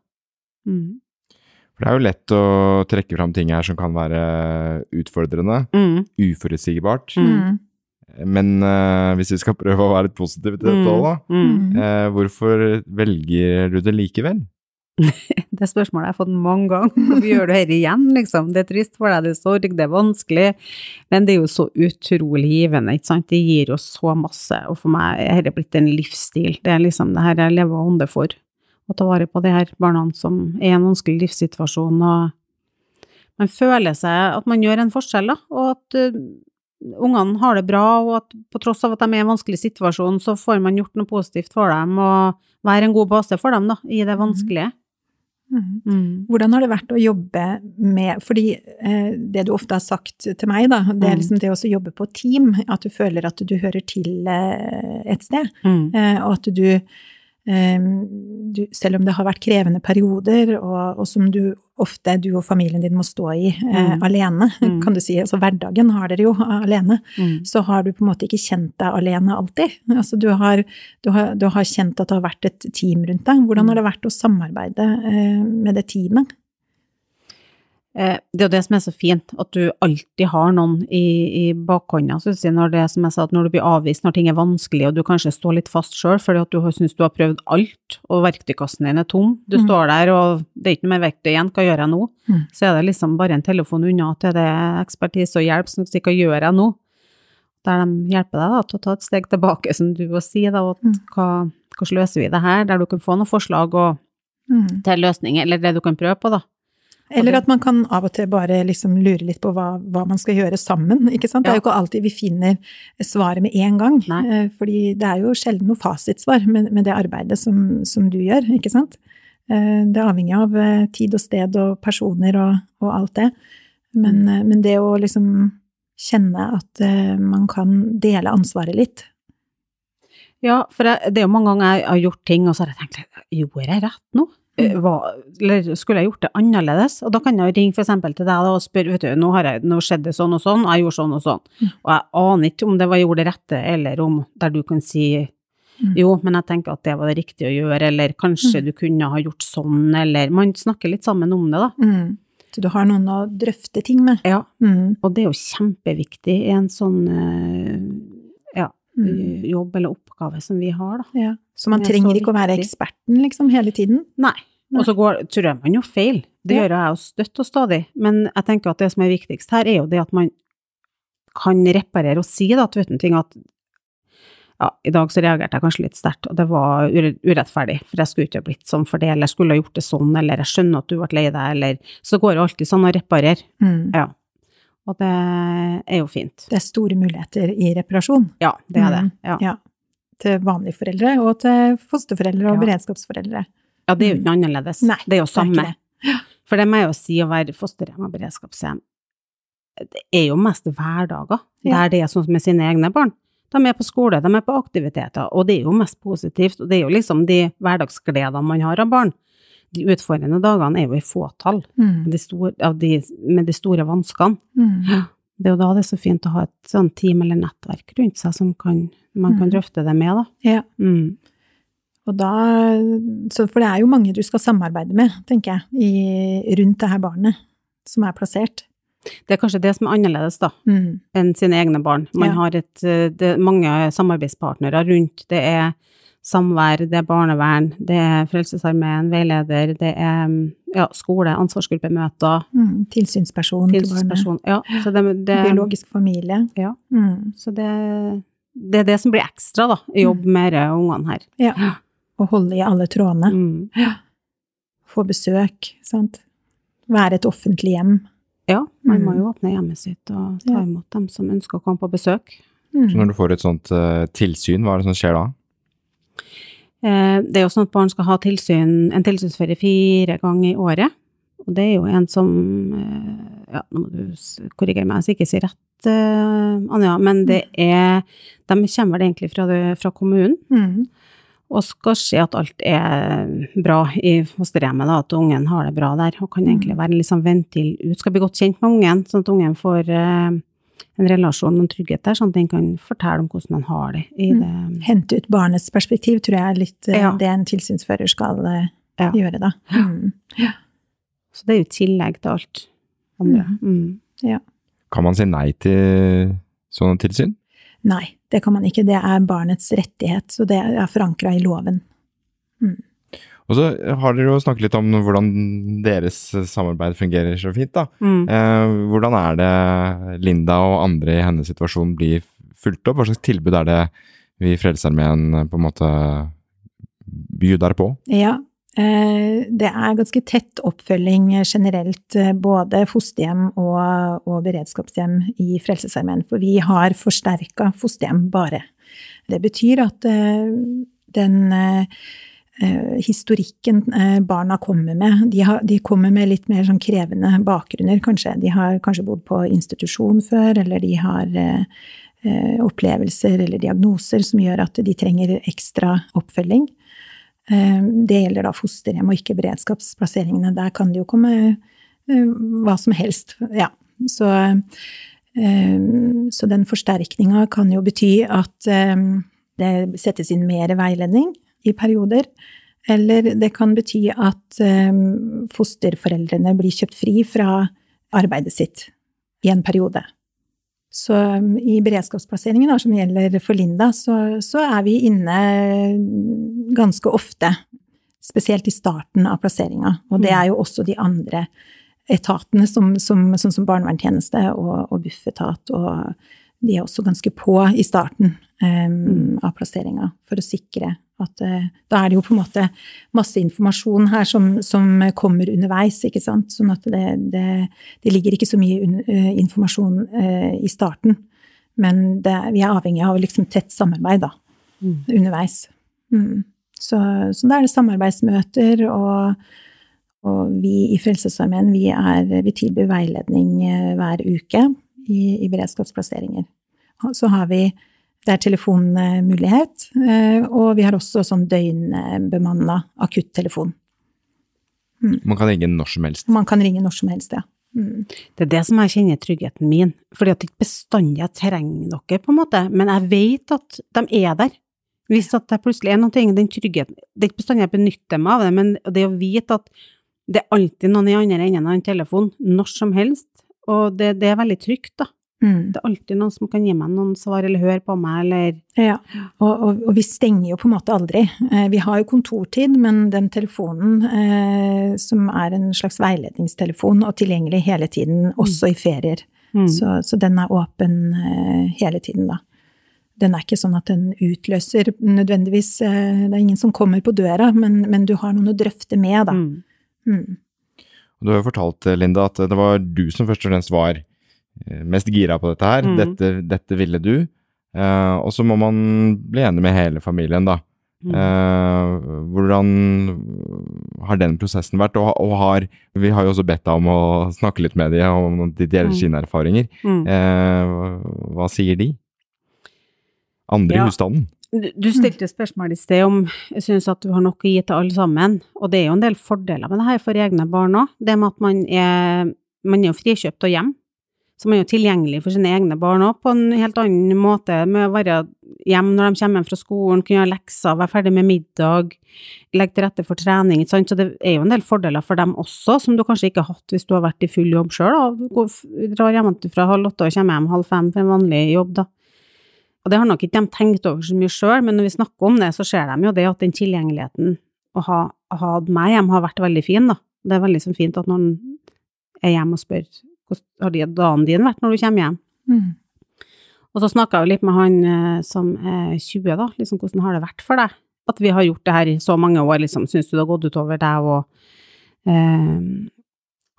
Mm. For det er jo lett å trekke fram ting her som kan være utfordrende, Mm. uforutsigbart. Mm. Men uh, hvis vi skal prøve å være litt positive til dette òg, da. Mm. eh, hvorfor velger du det likevel? Det spørsmålet jeg har jeg fått mange ganger. Hvorfor gjør du dette igjen, liksom? Det er trist for deg, det er sorg, det er vanskelig. Men det er jo så utrolig givende, ikke sant. Det gir jo så masse. Og for meg er dette blitt en livsstil. Det er liksom det her jeg lever og ånder for. Å ta vare på de her barna som er i en vanskelig livssituasjon. Og man føler seg at man gjør en forskjell, da. Og at uh, ungene har det bra, og at på tross av at de er i en vanskelig situasjon, så får man gjort noe positivt for dem, og være en god base for dem, da, i det vanskelige. Mm. Mm. Hvordan har det vært å jobbe med Fordi eh, det du ofte har sagt til meg, da, det er Mm. liksom det å jobbe på team. At du føler at du hører til eh, et sted. Mm. Eh, og at du, du Selv om det har vært krevende perioder, og, og som du ofte du og familien din må stå i eh, Mm. alene, Mm. kan du si. Altså hverdagen har dere jo alene. Mm. Så har du på en måte ikke kjent deg alene alltid. Altså du har, du har, du har kjent at det har vært et team rundt deg. Hvordan har det vært å samarbeide eh, med det teamet? Eh, Det er jo det som er så fint, at du alltid har noen i, i bakhånda. Så jeg, når det som jeg sa, at når du blir avvist, når ting er vanskelig, og du kanskje står litt fast sjøl fordi at du synes du har prøvd alt, og verktøykassen din er tom, du Mm. står der og det er ikke noe mer verktøy igjen, hva gjør jeg nå? Mm. Så er det liksom bare en telefon unna til det er ekspertise og hjelp som sier hva gjør jeg nå? Der de hjelper deg da, til å ta et steg tilbake, som du også sier, da, at Mm. hva, hvordan løser vi det her, der du kan få noen forslag og, Mm. til løsninger, eller det du kan prøve på, da. Eller at man kan av og til bare liksom lure litt på hva, hva man skal gjøre sammen, ikke sant? Det er jo ikke alltid vi finner svaret med en gang. Nei. eh, Fordi det er jo sjelden noe fasitsvar med, med det arbeidet som, som du gjør, ikke sant? Eh, Det er avhengig av eh, tid og sted og personer og, og alt det. Men, eh, men det å liksom kjenne at man kan dele ansvaret litt. Ja, for det, det er jo mange ganger jeg har gjort ting, og så har jeg tenkt, gjorde jeg rett nå? Eh, Mm. Eller skulle jeg gjort det annerledes? Og da kan jeg ringe eksempel til deg og spørre, vet du, nå har jeg, nå skjedde sånn og sånn, jeg gjorde sånn og sånn. Mm. Og jeg aner ikke om det var jeg gjorde det rette, eller om der du kan si, Mm. jo, men jeg tenker at det var det riktige å gjøre, eller kanskje Mm. du kunne ha gjort sånn, eller man snakker litt sammen om det da. Mm. Så du har noen å drøfte ting med. Ja, Mm. og det er jo kjempeviktig i en sånn, eh, Mm. jobb eller oppgave som vi har da. Ja. Så man er trenger ikke å være eksperten liksom hele tiden. Nei. Nei. Og så går, tror jeg man jo feil. Det Ja. gjør jeg jo støtt og stadig. Men jeg tenker at det som er viktigst her, er jo det at man kan reparere og si da, til ting at ja, i dag så reagerte jeg kanskje litt sterkt, og det var urettferdig, for jeg skulle ikke ha blitt sånn for det, eller jeg skulle ha gjort det sånn, eller jeg skjønner at du ble lei deg, eller Så går det alltid sånn å reparere. Mm. Ja. Og det er jo fint. Det er store muligheter i reparasjon. Ja, det er det. Mm. Ja. Ja. Til vanlige foreldre og til fosterforeldre og Ja. beredskapsforeldre. Ja, det er jo ikke noe annerledes. Nei, det er jo det er. For det må jeg jo si, å være fosterhjem og beredskapshjem, det er jo mest hverdager, der det er sånn som med sine egne barn. De er på skole, de er på aktiviteter, og det er jo mest positivt, og det er jo liksom de hverdagsgledene man har av barn. De utfordrende dagene er jo i fåtall, Mm. de store, av de, med de store vanskene. Mm. Det er jo da det er så fint å ha et sånn team eller nettverk rundt seg som kan, man kan Mm. drøfte det med, da. Ja. Mm. Og da, så for det er jo mange du skal samarbeide med, tenker jeg, i, rundt det her barnet som er plassert. Det er kanskje det som er annerledes, da. Mm. enn sine egne barn. Man Ja. har et, eh, det mange samarbeidspartnere rundt. Det er samvær, det er barnevern, det er Frelsesarmeen, veileder, det er mm, ja, skole, ansvarsgruppemøter, Mm. Tilsynsperson til barnet. tilsynsperson. Ja, så det, det, Biologisk familie. Ja. Mm. så det, det er det som blir ekstra, da, i jobb med disse ungene her. Ja. Å holde i alle trådene. Mm. Få besøk, sant. Være et offentlig hjem. Ja, man må Mm. jo åpne hjemmet sitt og ta Ja. imot dem som ønsker å komme på besøk. Mm. Så når du får et sånt uh, tilsyn, hva er det som skjer da? Eh, Det er jo sånn at barn skal ha tilsyn, en tilsynsferie fire ganger i året. Og det er jo en som eh, Ja, nå må du korrigere meg så jeg ikke sier rett, eh, Anja, men det er De kommer vel egentlig fra, det, fra kommunen Mm. og skal se at alt er bra i fosterhjemmet, da, at ungen har det bra der, og kan egentlig være en liksom ventil ut. Skal bli godt kjent med ungen, sånn at ungen får en relasjon og en trygghet der, sånn at den kan fortelle om hvordan han har det i Mm. det. Hente ut barnets perspektiv, tror jeg er litt eh, Ja. det en tilsynsfører skal eh, Ja. gjøre, da. Mm. Så det er jo tillegg til alt andre. Mm. Kan man si nei til sånne tilsyn? Nei, det kan man ikke. Det er barnets rettighet, så det er forankra i loven. Og så har dere jo snakket litt om hvordan deres samarbeid fungerer så fint, da. Mm. Eh, hvordan er det Linda og andre i hennes situasjon blir fulgt opp? Hva slags tilbud er det vi i Frelsesarmeen på en måte bjuder på? Ja, eh, det er ganske tett oppfølging generelt, eh, både fosterhjem og, og beredskapshjem i Frelsesarmeen, for vi har forsterka fosterhjem bare. Det betyr at eh, den historikken eh, barna kommer med, de, har, de kommer med litt mer sånn krevende bakgrunner, kanskje. De har kanskje bodd på institusjon før, eller de har eh, eh, opplevelser eller diagnoser som gjør at de trenger ekstra oppfølging. Eh, Det gjelder da fosterhjem og ikke beredskapsplasseringene. Der kan det jo komme eh, hva som helst. Ja. Så, eh, så den forsterkninga kan jo bety at eh, det settes inn mer veiledning i perioder. Eller det kan bety at eh, fosterforeldrene blir kjøpt fri fra arbeidet sitt i en periode. Så um, i beredskapsplasseringen, som gjelder for Linda, så, så er vi inne ganske ofte. Spesielt i starten av plasseringa. Og det er jo også de andre etatene, som, som, sånn som barnevernstjeneste og, og Bufetat. Og de er også ganske på i starten um, av plasseringa for å sikre at uh, Da er det jo på en måte masse informasjon her som, som kommer underveis, ikke sant. Sånn at det, det, det ligger ikke så mye un, uh, informasjon uh, i starten. Men det, vi er avhengig av liksom tett samarbeid da, Mm. underveis. Mm. Så, så da er det samarbeidsmøter, og, og vi i Frelsesarmeen vi, vi tilbyr veiledning eh, hver uke i, i beredskapsplasseringer. Så har vi Det er telefonmulighet, eh, og vi har også sånn døgnbemanna akuttelefon. Man kan ringe når som helst. Man kan ringe når som helst, ja. Mm. Det er det som jeg kjenner tryggheten min, fordi at ikke bestandig jeg trenger dere, på en måte, men jeg vet at de er der. Hvis at det plutselig er noe, den tryggheten Det er ikke bestandig jeg benytter meg av det, men det å vite at det er alltid noen i andre enden av en telefon, når som helst, og det, det er veldig trygt, da. Mm. Det er alltid noen som kan gi meg noen svar, eller høre på meg, eller Ja, og, og, og vi stenger jo på en måte aldri. Eh, Vi har jo kontortid, men den telefonen eh, som er en slags veiledningstelefon og tilgjengelig hele tiden, også i ferier, Mm. så, så den er åpen eh, hele tiden, da. Den er ikke sånn at den utløser nødvendigvis eh, Det er ingen som kommer på døra, men, men du har noen å drøfte med, da. Mm. Mm. Du har jo fortalt, Linda, at det var du som først og fremst var mest gira på dette her. Mm. Dette, dette ville du. Uh, og så må man bli enig med hele familien, da. Mm. Eh, hvordan har den prosessen vært? Og, og har, vi har jo også bedt deg om å snakke litt med dem om de deler Mm. sine erfaringer. Eh, hva sier de? Andre Ja. i husstanden? Du, stilte spørsmål i sted om jeg syns at du har nok å gi til alle sammen, og det er jo en del fordeler med det her for egne barn òg. Det med at man er, man er frikjøpt og hjem, man er jo tilgjengelig for sine egne barn òg på en helt annen måte, med å være hjemme når de kommer hjem fra skolen, kunne ha lekser, være ferdig med middag, legge til rette for trening, ikke sant. Så det er jo en del fordeler for dem også, som du kanskje ikke har hatt hvis du har vært i full jobb sjøl, går- drar hjemmefra halv åtte og kommer hjem halv fem for en vanlig jobb, da. Og det har nok ikke de tenkt over så mye sjøl, men når vi snakker om det, så ser de jo det at den tilgjengeligheten å ha, hatt meg hjem har vært veldig fin, da. Det er veldig sånn fint at noen er hjemme og spør hvordan har de- dagen din vært når du kommer hjem. Mm. Og så snakka jeg jo litt med han eh, som er 20, da, liksom hvordan har det vært for deg? At vi har gjort det her i så mange år, liksom, syns du det har gått utover deg og eh,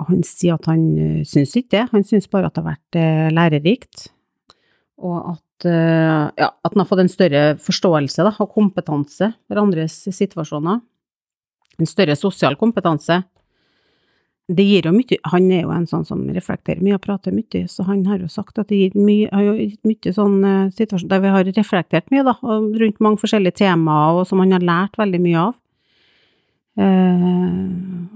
Han sier at han uh, syns ikke det, han syns bare at det har vært eh, lærerikt, og at, eh, ja, at han har fått en større forståelse da, og kompetanse for andres situasjoner. En større sosial kompetanse. Det gir jo mye Han er jo en sånn som reflekterer mye og prater mye, så han har jo sagt at det gir mye, har jo gitt mye sånn eh, situasjon der vi har reflektert mye, da, rundt mange forskjellige temaer, og som han har lært veldig mye av. Eh,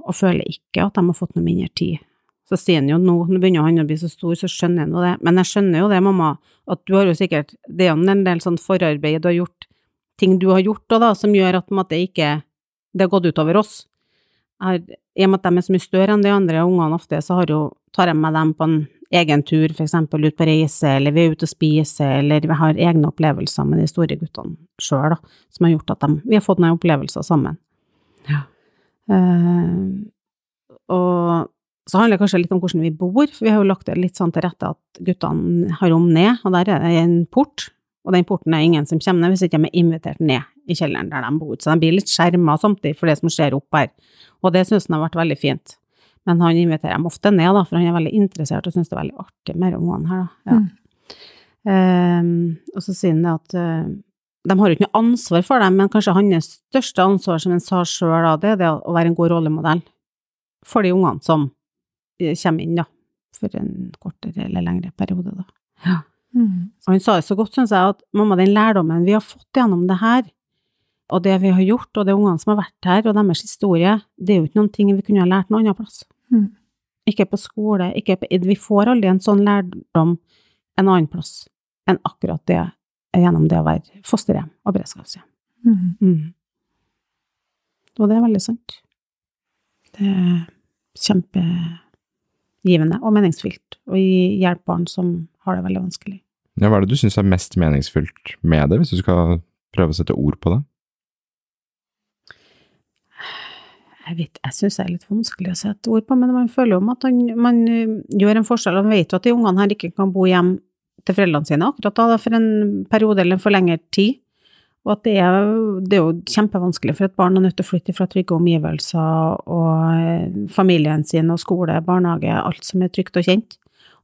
og føler ikke at de har fått noe mindre tid. Så sier han jo nå, nå begynner han å bli så stor, så skjønner han jo det. Men jeg skjønner jo det, mamma, at du har jo sikkert Det er jo en del sånn forarbeid du har gjort, ting du har gjort da, da, som gjør at måte ikke det har gått utover oss. Jeg har, I og med at de er så mye større enn de andre ungene ofte, så har jo, tar jeg med dem på en egen tur, for eksempel ut på reise, eller vi er ute og spiser, eller vi har egne opplevelser med de store guttene sjøl, som har gjort at de, vi har fått noen opplevelser sammen. Ja. Uh, og så handler det kanskje litt om hvordan vi bor, for vi har jo lagt det litt sånn til rette at guttene har rom ned, og der er det en port, og den porten er ingen som kommer ned hvis ikke de er invitert ned i kjelleren der de bor, så de blir litt skjerma samtidig for det som skjer opp her, og det synes han har vært veldig fint. Men han inviterer dem ofte ned, da, for han er veldig interessert og synes det er veldig artig med ungene her, da. Ja. Ehm, og så sier han det at uh, de har jo ikke noe ansvar for dem, men kanskje hans største ansvar, som han sa sjøl, det er det å være en god rollemodell for de ungene som eh, kommer inn, da, for en kortere eller lengre periode, da. Ja. Mm. Og han sa det så godt, synes jeg, at mamma, den lærdommen vi har fått gjennom det her, og det vi har gjort, og det ungene som har vært her, og deres historie, det er jo ikke noen ting vi kunne ha lært noen annen plass. Mm. Ikke på skole, ikke på, vi får aldri en sånn lærdom en annen plass enn akkurat det gjennom det å være fosterhjem og beredskapshjem. Mm. Mm. Og det er veldig sant. Det er kjempegivende og meningsfylt å gi hjelp barn som har det veldig vanskelig. Ja, hva er det du syns er mest meningsfylt med det, hvis du skal prøve å sette ord på det? Jeg vet, jeg syns det er litt vanskelig å sette ord på, men man føler jo at man, man eh, gjør en forskjell, Han vet jo at de ungene her ikke kan bo hjem til foreldrene sine akkurat da, for en periode eller for lengre tid. Og at det er, det er jo kjempevanskelig for et barn å nødt til å flytte fra trygge omgivelser og eh, familien sin og skole, barnehage, alt som er trygt og kjent.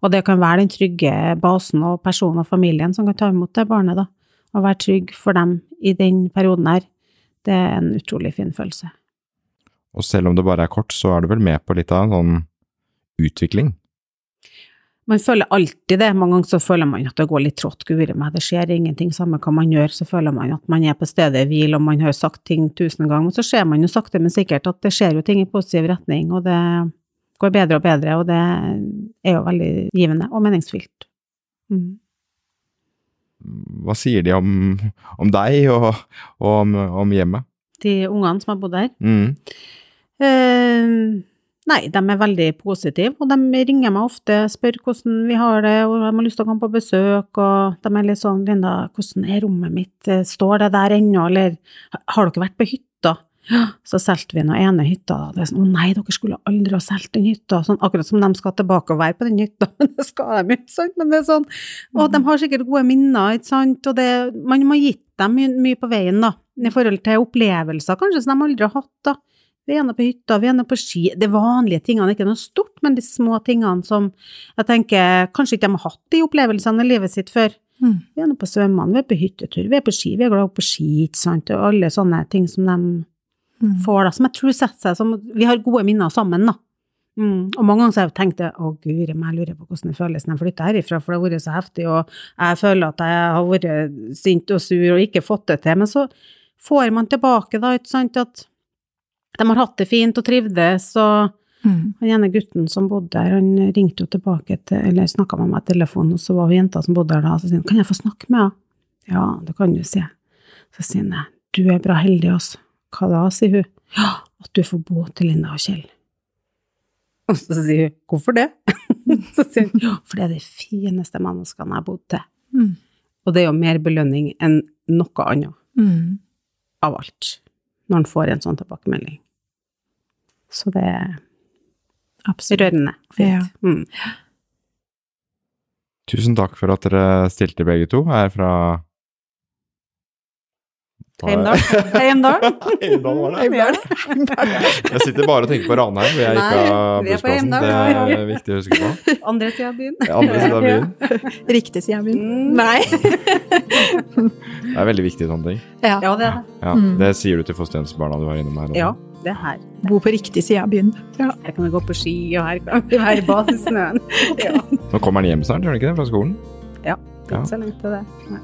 Og det kan være den trygge basen og personen og familien som kan ta imot det barnet, da. Å være trygg for dem i den perioden her, det er en utrolig fin følelse. Og selv om det bare er kort, så er du vel med på litt av en sånn utvikling? Man føler alltid det. Mange ganger så føler man at det går litt trått, guri meg, det skjer ingenting, samme hva man gjør, så føler man at man er på stedet hvil, og man har sagt ting tusen ganger, men så ser man jo sakte, men sikkert at det skjer jo ting i positiv retning, og det går bedre og bedre, og det er jo veldig givende og meningsfylt. Mm. Hva sier de om, om deg og, og om, om hjemmet? De ungene som har bodd her. Mm. Eh, nei, de er veldig positive, og de ringer meg ofte, spør hvordan vi har det, og de har lyst til å komme på besøk, og de er litt sånn, Linda, hvordan er rommet mitt, står det der ennå, eller har dere vært på hytta? Så solgte vi den ene hytta, og det er sånn, å nei, dere skulle aldri ha solgt den hytta, sånn, akkurat som de skal tilbake og være på den hytta, men det skal de jo, ikke sant, men det er sånn, og de har sikkert gode minner, ikke sant, og det, man må ha gitt dem mye, mye på veien da, i forhold til opplevelser kanskje som de aldri har hatt da, vi er nå på hytta, vi er nå på ski, det vanlige tingene, ikke noe stort, men de små tingene som jeg tenker kanskje ikke de har hatt de opplevelsene i livet sitt før. Mm. Vi er nå på svømmene, vi er på hyttetur, vi er på ski, vi er glad på ski, ikke sant, og alle sånne ting som de Mm. får da, som jeg tror setter seg som Vi har gode minner sammen, da. Mm. Og mange ganger så har jeg tenkt å guri meg, jeg lurer på hvordan det føles når jeg flytter herifra, for det har vært så heftig, og jeg føler at jeg har vært sint og sur og ikke fått det til, men så får man tilbake da, ikke sant, at de har hatt det fint og trivdes, og Mm. han ene gutten som bodde der, han ringte jo tilbake til, eller snakka med meg i telefonen, og så var hun jenta som bodde der da, og så sier han, kan jeg få snakke med henne? Ja, det kan du, sier jeg. Så sier han, du er bra heldig, altså. Hva da, sier hun. Ja, at du får bo til Linda og Kjell. Og så sier hun, hvorfor det? så sier hun, ja, for det er de fineste menneskene jeg har bodd til. Mm. Og det er jo mer belønning enn noe annet Mm. av alt, når en får en sånn tilbakemelding. Så det er Absolutt. rørende fint. Mm. Tusen takk for at dere stilte begge to her fra Heimdal. Heimdal. Heimdal var det. Heimdal. Jeg sitter bare og tenker på Ranheim, hvor jeg ikke har bussplassen. Det er viktig å huske på. Andre sida av byen. Andre siden av byen. Riktig, sida av min. Mm. Nei. Det er veldig viktig sånne ting. Ja. Ja, det er det. Ja, Mm. Det sier du til fosterhjemsbarna du var innom her. Ja, det er her. Bo på riktig side av byen. Ja. Her kan vi gå på ski, og her kan vi være i snøen Ja. Nå kommer han hjem snart, gjør han ikke det, fra skolen? Ja. Ikke så lenge til det. Nei.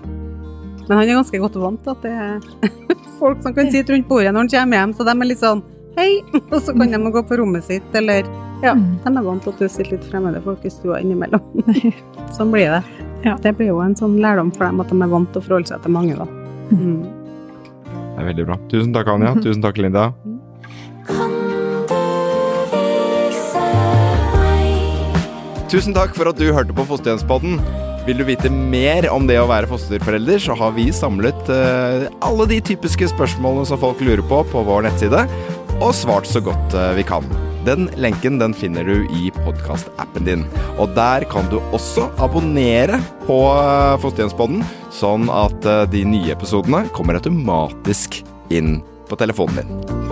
Men han er ganske godt vant til at det er folk som kan sitte rundt bordet når han kommer hjem, så de er litt sånn hei, og så kan de gå på rommet sitt, eller ja, Mm. de er vant til at du sitter litt fremmede folk i stua innimellom. sånn blir det. Ja. Det blir jo en sånn lærdom for dem at de er vant til å forholde seg til mange, da. Mm. Det er veldig bra. Tusen takk, Anja. Tusen takk, Linda. Tusen takk for at du hørte på Fosterhjemspodden. Vil du vite mer om det å være fosterforelder, så har vi samlet eh, alle de typiske spørsmålene som folk lurer på, på vår nettside, og svart så godt eh, vi kan. Den lenken den finner du i podkastappen din. Og der kan du også abonnere på eh, Fosterhjemspodden, sånn at de nye episodene kommer automatisk inn på telefonen din.